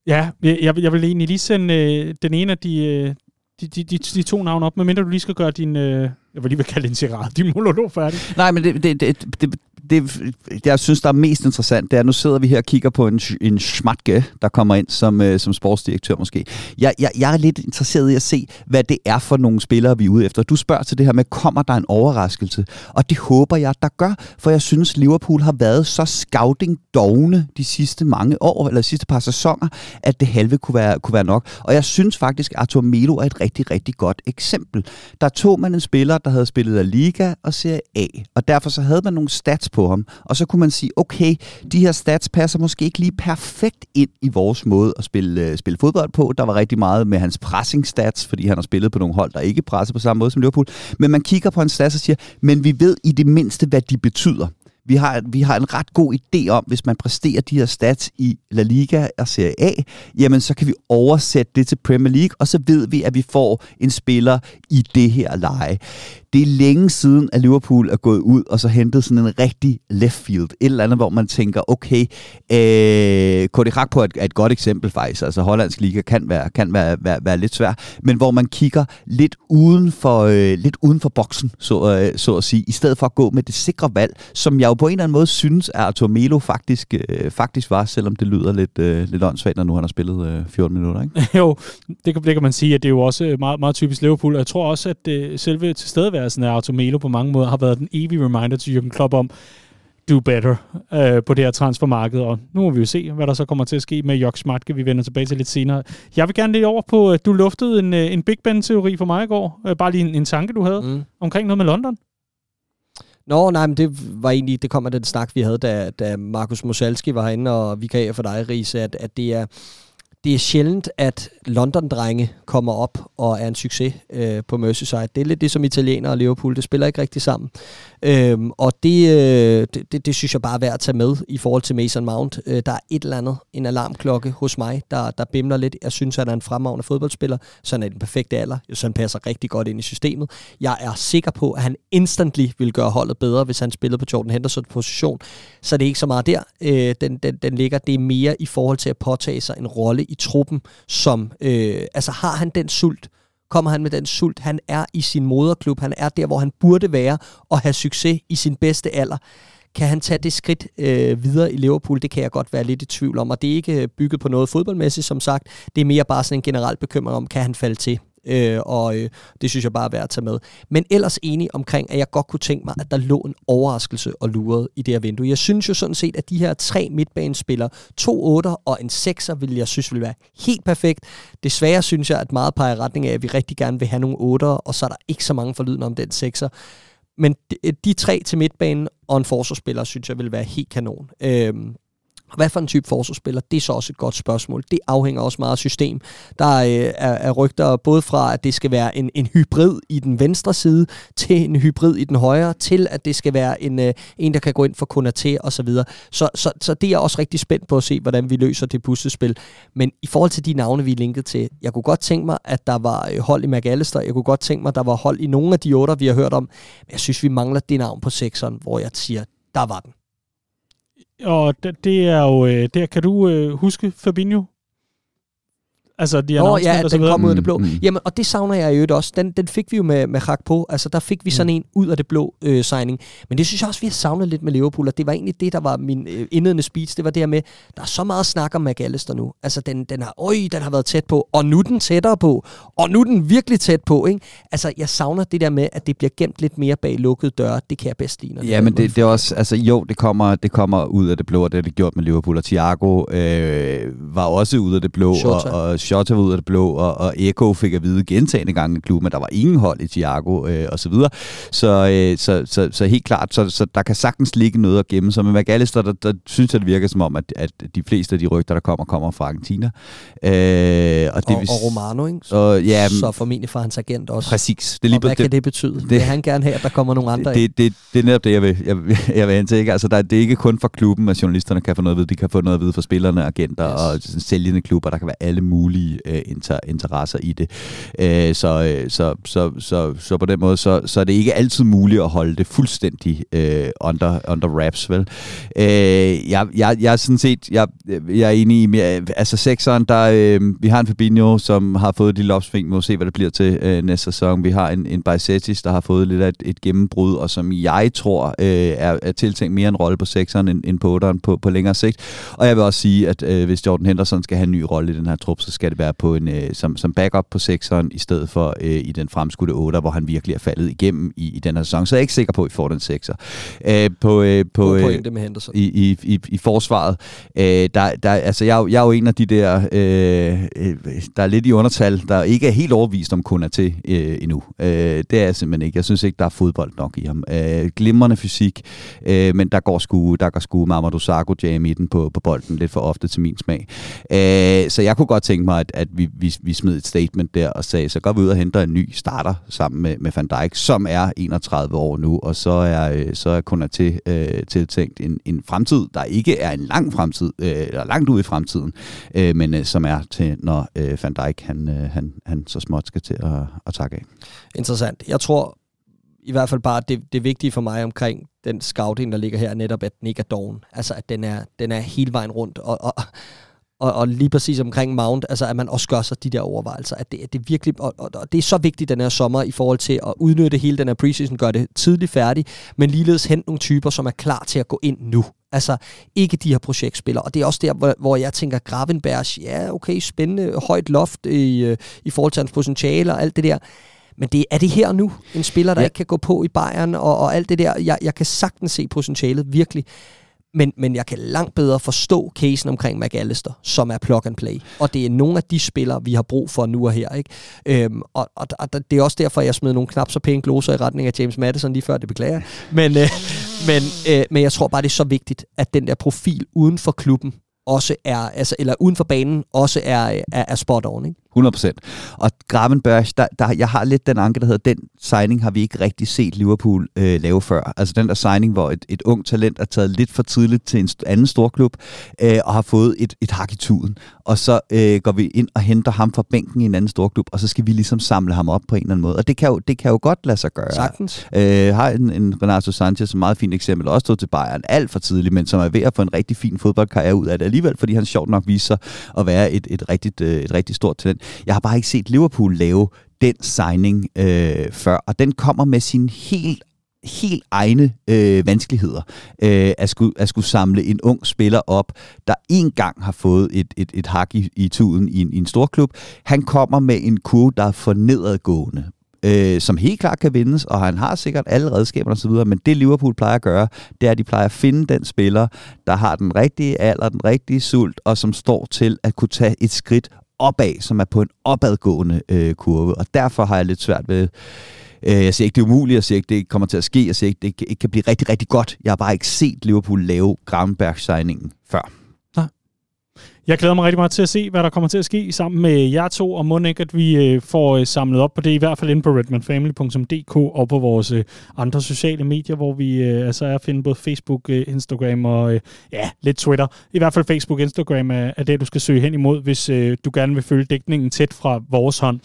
Ja, jeg, jeg vil egentlig lige sende øh, den ene af de, øh, de, de, de, de to navne op, medmindre du lige skal gøre din, øh, jeg vil lige vil kalde det en din monolog færdig. Nej, men det, det, det, det, det, jeg synes, der er mest interessant, det er, at nu sidder vi her og kigger på en, en schmatke, der kommer ind som, øh, som sportsdirektør måske. Jeg, jeg, jeg er lidt interesseret i at se, hvad det er for nogle spillere, vi er ude efter. Du spørger til det her med, kommer der en overraskelse? Og det håber jeg, der gør, for jeg synes, Liverpool har været så scouting dogne de sidste mange år, eller de sidste par sæsoner, at det halve kunne være, kunne være nok. Og jeg synes faktisk, at Arthur Melo er et rigtig, rigtig godt eksempel. Der tog man en spiller, der havde spillet af Liga og Serie A, og derfor så havde man nogle stats på ham. Og så kunne man sige, okay, de her stats passer måske ikke lige perfekt ind i vores måde at spille, uh, spille fodbold på. Der var rigtig meget med hans pressing stats, fordi han har spillet på nogle hold, der ikke presser på samme måde som Liverpool. Men man kigger på hans stats og siger, men vi ved i det mindste, hvad de betyder. Vi har, vi har en ret god idé om, hvis man præsterer de her stats i La Liga og Serie A, jamen så kan vi oversætte det til Premier League, og så ved vi, at vi får en spiller i det her leje. Det er længe siden, at Liverpool er gået ud og så hentet sådan en rigtig left field. Et eller andet, hvor man tænker, okay, øh, Cody Rakpo er er et godt eksempel faktisk. Altså hollandsk liga kan være, kan være, være, være lidt svær, men hvor man kigger lidt uden for, øh, lidt uden for boksen, så, øh, så at sige, i stedet for at gå med det sikre valg, som jeg jo på en eller anden måde synes, at Arthur Melo faktisk, øh, faktisk var, selvom det lyder lidt, øh, lidt åndssvagt, når nu han har spillet øh, 14 minutter. Ikke? jo, det kan, det kan man sige, at det er jo også meget, meget typisk Liverpool. Jeg tror også, at øh, selve tilstedeværelsen af Arthur Melo på mange måder har været den evige reminder til Jürgen Klopp om, do better øh, på det her transfermarked, og nu må vi jo se, hvad der så kommer til at ske med Jok Smartke, vi vender tilbage til lidt senere. Jeg vil gerne lige over på, at du luftede en, øh, en Big Ben-teori for mig i går, øh, bare lige en, en tanke, du havde, mm. omkring noget med London. Nå, nej, men det var egentlig, det kommer den snak, vi havde, da, da Markus Mosalski var herinde, og vi kan for dig, Riese, at, at det er, det er sjældent, at London-drenge kommer op og er en succes øh, på Merseyside. Det er lidt det som italiener og Liverpool. Det spiller ikke rigtig sammen. Øhm, og det, øh, det, det, det synes jeg bare er værd at tage med i forhold til Mason Mount. Øh, der er et eller andet, en alarmklokke hos mig, der, der bimler lidt. Jeg synes, at han er en fremragende fodboldspiller. Så han er den perfekte alder. Så han passer rigtig godt ind i systemet. Jeg er sikker på, at han instantly vil gøre holdet bedre, hvis han spillede på Jordan Hendersons position. Så det er ikke så meget der, øh, den, den, den ligger. Det er mere i forhold til at påtage sig en rolle i truppen, som... Øh, altså har han den sult, kommer han med den sult. Han er i sin moderklub. Han er der, hvor han burde være og have succes i sin bedste alder. Kan han tage det skridt øh, videre i Liverpool? Det kan jeg godt være lidt i tvivl om. Og det er ikke øh, bygget på noget fodboldmæssigt, som sagt. Det er mere bare sådan en generel bekymring om, kan han falde til? Øh, og øh, det synes jeg bare er værd at tage med. Men ellers enig omkring, at jeg godt kunne tænke mig, at der lå en overraskelse og lurede i det her vindue. Jeg synes jo sådan set, at de her tre midtbanespillere, to otter og en sekser, vil jeg synes vil være helt perfekt. Desværre synes jeg, at meget peger i retning af, at vi rigtig gerne vil have nogle otter, og så er der ikke så mange forlydende om den sekser. Men de, de tre til midtbanen og en forsvarsspiller, synes jeg vil være helt kanon. Øhm, hvad for en type forsvarsspiller? Det er så også et godt spørgsmål. Det afhænger også meget af system. Der er, øh, er, er rygter både fra, at det skal være en, en hybrid i den venstre side, til en hybrid i den højre, til at det skal være en, øh, en der kan gå ind for Konaté og så videre. Så, så, så det er jeg også rigtig spændt på at se, hvordan vi løser det puslespil. Men i forhold til de navne, vi er linket til, jeg kunne godt tænke mig, at der var øh, hold i McAllister. Jeg kunne godt tænke mig, at der var hold i nogle af de otter, vi har hørt om. Men jeg synes, vi mangler det navn på sekseren, hvor jeg siger, der var den. Og det, det er jo, øh, der kan du øh, huske Fabinho? Altså, de Nå, ja, at den kom ud af det blå. Mm. Jamen, og det savner jeg i øvrigt også. Den, den fik vi jo med, med Hak på. Altså, der fik vi sådan mm. en ud af det blå øh, signing. Men det synes jeg også, vi har savnet lidt med Liverpool, og det var egentlig det, der var min øh, indledende speech. Det var det her med, der er så meget snak om McAllister nu. Altså, den, den har, øj, den har været tæt på, og nu er den tættere på, og nu er den virkelig tæt på, ikke? Altså, jeg savner det der med, at det bliver gemt lidt mere bag lukkede døre. Det kan jeg bedst lide. Ja, men det, det, er også, altså jo, det kommer, det kommer ud af det blå, og det er det gjort med Liverpool, og Thiago øh, var også ud af det blå, Shota. og, og Shota var ud af det blå, og, og Eko fik at vide gentagende gange i klubben, at der var ingen hold i Thiago øh, og så videre. Så, øh, så, så, så helt klart, så, så der kan sagtens ligge noget at gemme sig. Men McAllister, der, der synes jeg, det virker som om, at, at de fleste af de rygter, der kommer, kommer fra Argentina. Øh, og, det, og, og Romano, ikke? Så, og, ja, så formentlig fra hans agent også. Præcis. Det er lige, og hvad det, kan det betyde? Det, vil han gerne have, at der kommer nogle andre det, det, det er netop det, jeg vil, jeg, jeg vil hen til. Ikke? Altså, der, det er ikke kun for klubben, at journalisterne kan få noget at vide. De kan få noget at vide fra spillerne, agenter yes. og sælgende klubber. Der kan være alle mulige øh, inter, interesser i det. Øh, så, øh, så, så, så, så på den måde, så, så er det ikke altid muligt at holde det fuldstændig øh, under, under wraps, vel? Øh, jeg, jeg, jeg er sådan set, jeg, jeg er enig i, øh, altså sekseren, der, øh, vi har en Fabinho, som har fået et lille opsving, vi må se, hvad det bliver til øh, næste sæson. Vi har en, en Bajsetis, der har fået lidt af et, et gennembrud, og som jeg tror øh, er, er tiltænkt mere en rolle på sekseren end, end på otteren på, på længere sigt. Og jeg vil også sige, at øh, hvis Jordan Henderson skal have en ny rolle i den her trup, så skal det være på en, øh, som, som backup på sekseren, i stedet for øh, i den fremskudte 8'er, hvor han virkelig er faldet igennem i, i den her sæson. Så jeg er ikke sikker på, at vi får den sekser. Øh, på, øh, på, øh, med Henderson. I, i, i, i forsvaret, øh, der, der, altså jeg, jeg er jo en af de der, øh, øh, der er lidt i undertal, der ikke er helt overvist om kun er til øh, endnu. Øh, det er jeg simpelthen ikke. Jeg synes ikke, der er fodbold nok i ham. Øh, glimrende fysik, øh, men der går sgu, der går sgu Mamadou Sakho jam i midten på, på bolden lidt for ofte til min smag. Øh, så jeg kunne godt tænke mig, at, at vi, vi, vi smed et statement der og sagde, så går vi ud og henter en ny starter sammen med, med Van Dijk, som er 31 år nu, og så er, øh, så er kun til, øh, tiltænkt en, en fremtid, der ikke er en lang fremtid, øh, eller langt ud i fremtiden, øh, men øh, som er til, når øh, Van Dijk han, øh, han, han så småt skal til at, at takke af. Interessant. Jeg tror i hvert fald bare, det, det vigtige for mig omkring den scouting, der ligger her, netop at den ikke er doven. Altså, at den er, den er hele vejen rundt. Og, og, og, og lige præcis omkring Mount, altså at man også gør sig de der overvejelser, at det, at det virkelig, og, og, og det er så vigtigt den her sommer i forhold til at udnytte hele den her preseason, gøre det tidligt færdigt, men ligeledes hente nogle typer, som er klar til at gå ind nu. Altså ikke de her projektspillere. Og det er også der, hvor, hvor jeg tænker, Gravenberg, ja okay, spændende, højt loft i, øh, i forhold til hans potentiale og alt det der. Men det, er det her nu, en spiller, der ja. ikke kan gå på i Bayern og, og alt det der? Jeg, jeg kan sagtens se potentialet, virkelig. Men, men jeg kan langt bedre forstå casen omkring McAllister, som er plug and play. Og det er nogle af de spillere, vi har brug for nu og her. Ikke? Øhm, og, og, og det er også derfor, jeg smed nogle knap så pæne gloser i retning af James Madison lige før, det beklager. Men, øh, men, øh, men jeg tror bare, det er så vigtigt, at den der profil uden for klubben også er, altså, eller uden for banen, også er, er, er spot on. Ikke? 100%. Og Gravenberg, der, der, jeg har lidt den anke, der hedder, den signing har vi ikke rigtig set Liverpool øh, lave før. Altså den der signing, hvor et, et ung talent er taget lidt for tidligt til en anden storklub, øh, og har fået et, et hak i tuden. Og så øh, går vi ind og henter ham fra bænken i en anden storklub, og så skal vi ligesom samle ham op på en eller anden måde. Og det kan jo, det kan jo godt lade sig gøre. Sagtens. Øh, har en, en Renato Sanchez, som meget fint eksempel, også stod til Bayern alt for tidligt, men som er ved at få en rigtig fin fodboldkarriere ud af det alligevel, fordi han sjovt nok viser sig at være et, et, rigtigt, øh, et rigtig stort talent. Jeg har bare ikke set Liverpool lave den signing øh, før, og den kommer med sin helt helt egne øh, vanskeligheder øh, at, skulle, at skulle samle en ung spiller op, der en gang har fået et, et, et hak i, i tuden i en, i en stor klub. Han kommer med en kurve, der er for nedadgående øh, som helt klart kan vindes, og han har sikkert alle redskaberne osv., men det Liverpool plejer at gøre, det er, at de plejer at finde den spiller, der har den rigtige alder, den rigtige sult, og som står til at kunne tage et skridt opad, som er på en opadgående øh, kurve, og derfor har jeg lidt svært ved øh, jeg siger ikke, det er umuligt, jeg siger ikke, det kommer til at ske, jeg siger ikke, det ikke kan blive rigtig, rigtig godt. Jeg har bare ikke set Liverpool lave Gravenberg-signingen før. Jeg glæder mig rigtig meget til at se, hvad der kommer til at ske sammen med jer to, og må ikke, at vi øh, får øh, samlet op på det, i hvert fald inde på redmanfamily.dk og på vores øh, andre sociale medier, hvor vi altså er at finde både Facebook, Instagram og ja, lidt Twitter. I hvert fald Facebook Instagram er, er det, du skal søge hen imod, hvis du gerne vil følge dækningen tæt fra vores hånd.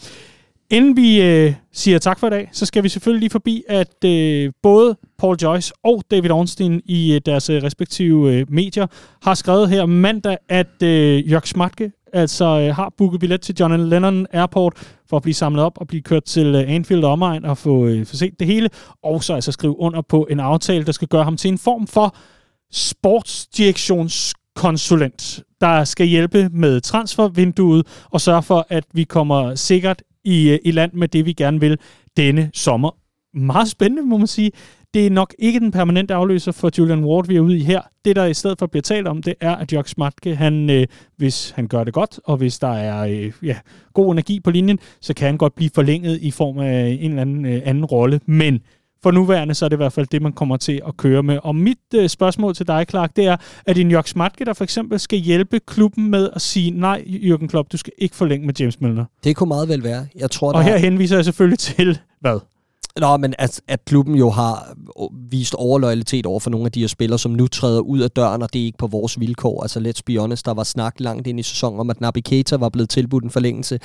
Inden vi øh, siger tak for i dag, så skal vi selvfølgelig lige forbi, at øh, både Paul Joyce og David Ornstein i øh, deres øh, respektive øh, medier har skrevet her mandag, at øh, Jørg Smatke altså øh, har booket billet til John Lennon Airport for at blive samlet op og blive kørt til øh, Anfield og omegn og få, øh, få set det hele, og så altså skrive under på en aftale, der skal gøre ham til en form for sportsdirektionskonsulent, der skal hjælpe med transfervinduet og sørge for, at vi kommer sikkert i, øh, i land med det, vi gerne vil denne sommer. Meget spændende, må man sige. det er nok ikke den permanente afløser for Julian Ward, vi er ude i her. Det, der i stedet for bliver talt om, det er, at Jörg Smatke, han, øh, hvis han gør det godt, og hvis der er øh, ja, god energi på linjen, så kan han godt blive forlænget i form af en eller anden øh, anden rolle. Men for nuværende, så er det i hvert fald det, man kommer til at køre med. Og mit øh, spørgsmål til dig, Clark, det er, at det Jörg Smatke, der for eksempel skal hjælpe klubben med at sige, nej, Jürgen Klopp, du skal ikke forlænge med James Milner? Det kunne meget vel være. Jeg tror, og her henviser jeg selvfølgelig til, hvad? Nå, men at, at klubben jo har vist overloyalitet over for nogle af de her spillere, som nu træder ud af døren, og det er ikke på vores vilkår. Altså, let's be honest, der var snak langt ind i sæsonen om, at Naby Keita var blevet tilbudt en forlængelse.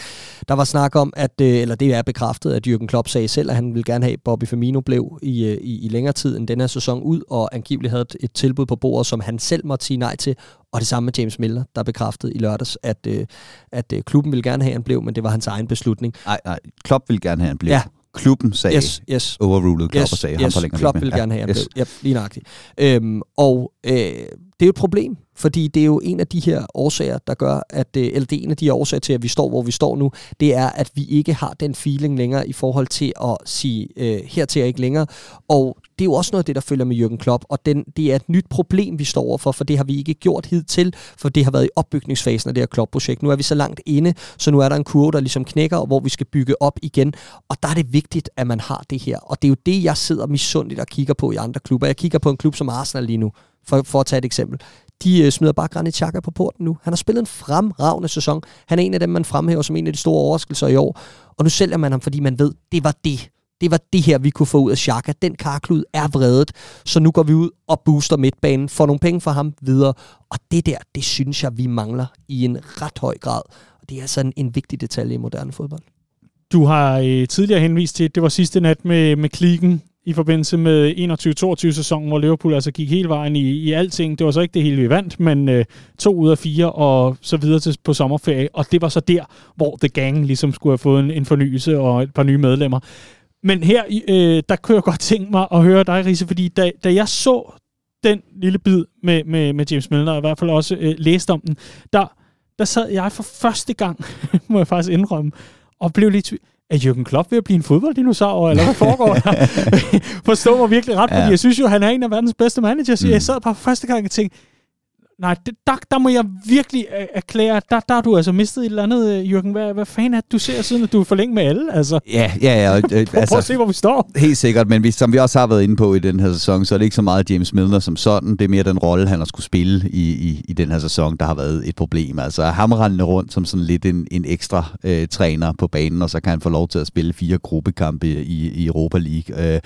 Der var snak om, at, øh, eller det er bekræftet, at Jürgen Klopp sagde selv, at han ville gerne have, at Bobby Firmino blev i, øh, i, i længere tid end den her sæson ud, og angiveligt havde et, et tilbud på bordet, som han selv måtte sige nej til, og det samme med James Miller, der bekræftede i lørdags, at, øh, at klubben ville gerne have, at han blev, men det var hans egen beslutning. Nej, nej, Klopp ville gerne have, at han blev. Ja, klubben sagde, yes, yes. overruled Klopp yes, og sagde, yes, ham forlænger Klopp vil gerne have, ham yes. ja, lige nøjagtigt. Øhm, og øh, det er jo et problem, fordi det er jo en af de her årsager, der gør, at, øh, eller det er en af de her årsager til, at vi står, hvor vi står nu, det er, at vi ikke har den feeling længere i forhold til at sige, øh, hertil er ikke længere. Og det er jo også noget af det, der følger med Jürgen Klopp, og den, det er et nyt problem, vi står overfor, for det har vi ikke gjort hidtil, for det har været i opbygningsfasen af det her Klopp-projekt. Nu er vi så langt inde, så nu er der en kurve, der ligesom knækker, hvor vi skal bygge op igen, og der er det vigtigt, at man har det her. Og det er jo det, jeg sidder misundeligt og kigger på i andre klubber. Jeg kigger på en klub som Arsenal lige nu, for, for at tage et eksempel de øh, smider bare Granit Xhaka på porten nu. Han har spillet en fremragende sæson. Han er en af dem, man fremhæver som en af de store overraskelser i år. Og nu sælger man ham, fordi man ved, det var det. Det var det her, vi kunne få ud af Xhaka. Den karklud er vredet, så nu går vi ud og booster midtbanen, får nogle penge fra ham videre. Og det der, det synes jeg, vi mangler i en ret høj grad. Og det er altså en, en vigtig detalje i moderne fodbold. Du har øh, tidligere henvist til, at det var sidste nat med, med klikken i forbindelse med 21-22 sæsonen, hvor Liverpool altså gik hele vejen i, i alting. Det var så ikke det hele, vi vandt, men øh, to ud af fire og så videre til, på sommerferie. Og det var så der, hvor The Gang ligesom skulle have fået en, en fornyelse og et par nye medlemmer. Men her, øh, der kunne jeg godt tænke mig at høre dig, Risse, fordi da, da jeg så den lille bid med, med, med James Milner, og i hvert fald også øh, læste om den, der, der sad jeg for første gang, må jeg faktisk indrømme, og blev lidt er Jürgen Klopp ved at blive en fodbolddinosaur, eller hvad foregår der? Forstå mig virkelig ret, fordi ja. jeg synes jo, han er en af verdens bedste managers. Mm. Jeg sad bare for første gang og tænkte, nej, det, der, der må jeg virkelig øh, erklære, der, der har du altså mistet et eller andet, øh, Jørgen. Hvad, hvad fanden er det, du ser, siden at du er forlænget med alle? Altså. Ja, ja, ja. Øh, altså, Prøv at se, hvor vi står. Helt sikkert, men vi, som vi også har været inde på i den her sæson, så er det ikke så meget James Milner som sådan. Det er mere den rolle, han har skulle spille i, i, i den her sæson, der har været et problem. Altså ham rendende rundt som sådan lidt en, en ekstra øh, træner på banen, og så kan han få lov til at spille fire gruppekampe i, i Europa League. Øh,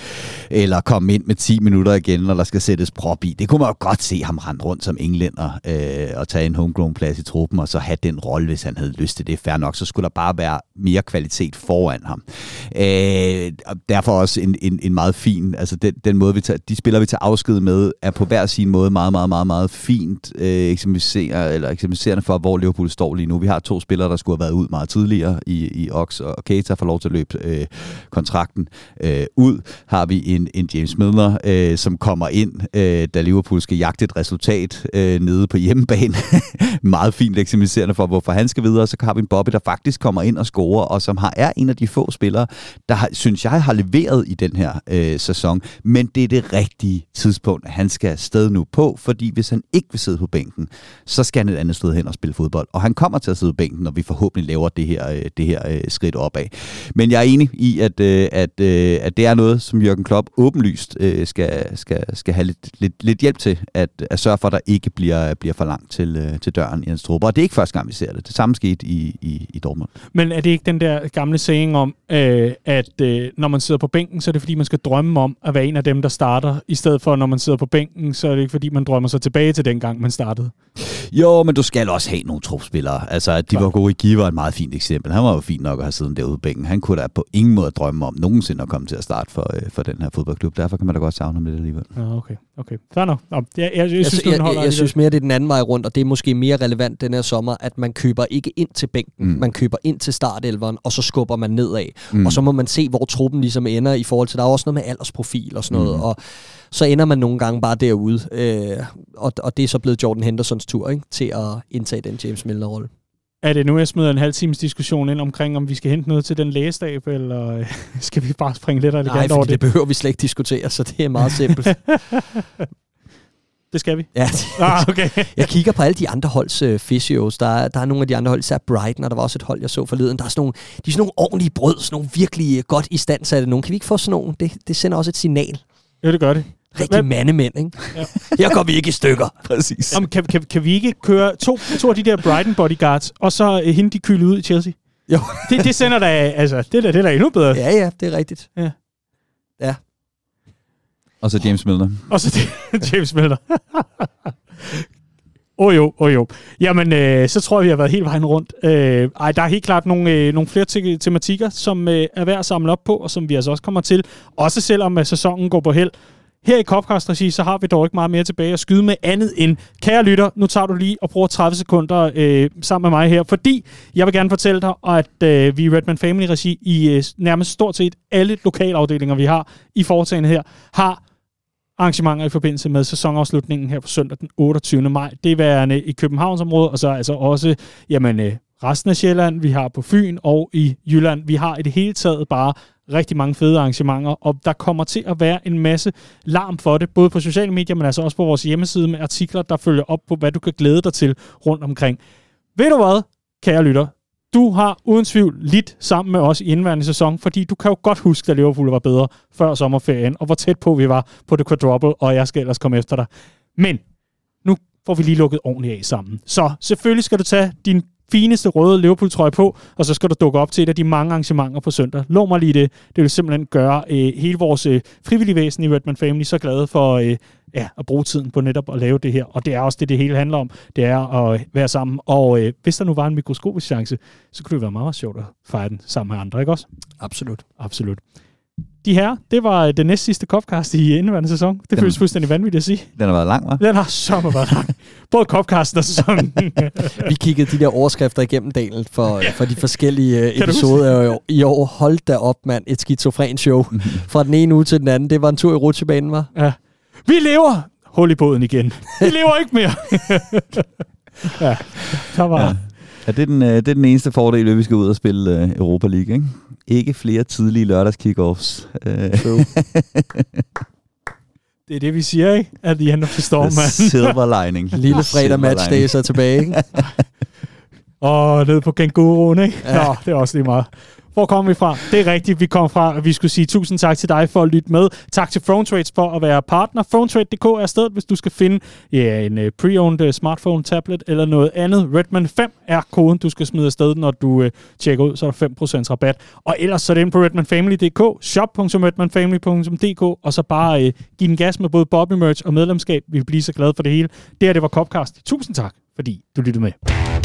eller komme ind med 10 minutter igen, når der skal sættes prop i. Det kunne man jo godt se ham rende rundt som englænder øh, og tage en homegrown plads i truppen, og så have den rolle, hvis han havde lyst til det. Fair nok, så skulle der bare være mere kvalitet foran ham. Øh, og derfor også en, en, en meget fin, altså den, den måde, vi tager, de spillere, vi tager afsked med, er på hver sin måde meget, meget, meget, meget fint øh, eller eksemplificerende for, hvor Liverpool står lige nu. Vi har to spillere, der skulle have været ud meget tidligere i, i Ox, og Keita får lov til at løbe øh, kontrakten øh, ud. Har vi en, en James Milner, øh, som kommer ind, øh, da Liverpool skal jagte et resultat øh, nede på hjemmebane. Meget fint eksemplificerende for, hvorfor han skal videre. Så har vi en Bobby, der faktisk kommer ind og scorer, og som har, er en af de få spillere, der har, synes jeg har leveret i den her øh, sæson. Men det er det rigtige tidspunkt, at han skal afsted nu på, fordi hvis han ikke vil sidde på bænken, så skal han et andet sted hen og spille fodbold. Og han kommer til at sidde på bænken, når vi forhåbentlig laver det her, øh, det her øh, skridt opad. Men jeg er enig i, at, øh, at, øh, at det er noget, som Jørgen Klopp åbenlyst øh, skal, skal, skal have lidt, lidt, lidt hjælp til, at, at sørge for, at der ikke bliver bliver, bliver for langt til, øh, til døren i hans trupper. Og det er ikke første gang, vi ser det. Det samme skete i, i, i Dortmund. Men er det ikke den der gamle saying om, øh, at øh, når man sidder på bænken, så er det fordi, man skal drømme om at være en af dem, der starter, i stedet for, når man sidder på bænken, så er det ikke fordi, man drømmer sig tilbage til den gang, man startede? Jo, men du skal også have nogle trupspillere. Altså, at de var gode i Giver et meget fint eksempel. Han var jo fint nok at have siddet derude på bænken. Han kunne da på ingen måde drømme om nogensinde at komme til at starte for, øh, for den her fodboldklub. Derfor kan man da godt savne ham lidt alligevel. Ja, okay. okay. Fair nok. jeg, jeg, jeg, synes, jeg, jeg, jeg, jeg synes mere, det er den anden vej rundt, og det er måske mere relevant den her sommer, at man køber ikke ind til bænken. Mm. Man køber ind til startelveren, og så skubber man nedad. Mm. Og så må man se, hvor truppen ligesom ender i forhold til, der er også noget med aldersprofil og sådan noget. Mm. Og så ender man nogle gange bare derude. Øh, og, og det er så blevet Jordan Hendersons tur ikke, til at indtage den James Milner-rolle. Er det nu, jeg smider en halv times diskussion ind omkring, om vi skal hente noget til den lægestab, eller skal vi bare springe lidt elegant Nej, over det? det behøver vi slet ikke diskutere, så det er meget simpelt. det skal vi. Ja, ah, okay. jeg kigger på alle de andre holds uh, physios. Der er, der er nogle af de andre hold, især Brighton, og der var også et hold, jeg så forleden. Der er sådan nogle, de er sådan nogle ordentlige brød, sådan nogle virkelig øh, godt istandsatte nogle. Kan vi ikke få sådan nogle? Det, det sender også et signal. Ja, det gør det. Rigtig mandemænd, ikke? Ja. Her går vi ikke i stykker. Præcis. Om, kan, kan, kan vi ikke køre to, to af de der Brighton bodyguards, og så uh, hende de kylde ud i Chelsea? Jo. det, det sender da, altså, det er da, det er da endnu bedre. Ja, ja, det er rigtigt. Ja. Og så James Milner. Og så det, James Milner. Åh oh jo, åh oh jo. Jamen, øh, så tror jeg, vi har været helt vejen rundt. Øh, ej, der er helt klart nogle, øh, nogle flere te- tematikker, som øh, er værd at samle op på, og som vi altså også kommer til. Også selvom at sæsonen går på held. Her i Copcast Regi, så har vi dog ikke meget mere tilbage at skyde med andet end, kære lytter, nu tager du lige og bruger 30 sekunder øh, sammen med mig her, fordi jeg vil gerne fortælle dig, at øh, vi i Redman Family Regi i øh, nærmest stort set alle lokalafdelinger, vi har i foretagende her, har arrangementer i forbindelse med sæsonafslutningen her på søndag den 28. maj. Det er værende i Københavnsområdet, og så altså også jamen, øh, resten af Sjælland, vi har på Fyn og i Jylland. Vi har i det hele taget bare rigtig mange fede arrangementer, og der kommer til at være en masse larm for det, både på sociale medier, men altså også på vores hjemmeside med artikler, der følger op på, hvad du kan glæde dig til rundt omkring. Ved du hvad, kære lytter? Du har uden tvivl lidt sammen med os i indværende sæson, fordi du kan jo godt huske, at Liverpool var bedre før sommerferien, og hvor tæt på vi var på det quadruple, og jeg skal ellers komme efter dig. Men nu får vi lige lukket ordentligt af sammen. Så selvfølgelig skal du tage din fineste røde Liverpool-trøje på, og så skal du dukke op til et af de mange arrangementer på søndag. Lov mig lige det. Det vil simpelthen gøre øh, hele vores øh, frivillige væsen i Redman Family så glade for øh, ja, at bruge tiden på netop at lave det her. Og det er også det, det hele handler om. Det er at være sammen. Og øh, hvis der nu var en mikroskopisk chance, så kunne det være meget sjovt at fejre den sammen med andre, ikke også? Absolut. Absolut de her, det var det næst sidste Copcast i indeværende sæson. Det den, føles fuldstændig vanvittigt at sige. Den har været lang, hva'? Den har så været lang. Både Copcasten og sæsonen. Vi kiggede de der overskrifter igennem dalen for, for de forskellige episoder i år. i år. Hold da op, mand. Et skizofren show. Fra den ene uge til den anden. Det var en tur i rutsjebanen, var. Ja. Vi lever! Hul i båden igen. Vi lever ikke mere. ja, der var... Ja. Ja, det er, den, øh, det er den eneste fordel, at vi skal ud og spille uh, Europa League, ikke? Ikke flere tidlige lørdags kickoffs. Uh. det er det, vi siger, ikke? At the end of the storm, man. Silver lining. Lille fredag matchday så tilbage, ikke? Og ned på kænguruen, ikke? Ja. Nå, det er også lige meget. Hvor kom vi fra? Det er rigtigt, vi kom fra, at vi skulle sige tusind tak til dig for at lytte med. Tak til Phone for at være partner. PhoneTrade.dk er stedet, hvis du skal finde ja, en uh, pre-owned uh, smartphone, tablet eller noget andet. Redman 5 er koden, du skal smide afsted, når du uh, tjekker ud, så er der 5% rabat. Og ellers så er det inde på redmanfamily.dk, shop.redmanfamily.dk, og så bare uh, give den gas med både Bobby Merch og medlemskab. Vi vil blive så glade for det hele. Det her, det var Copcast. Tusind tak, fordi du lyttede med.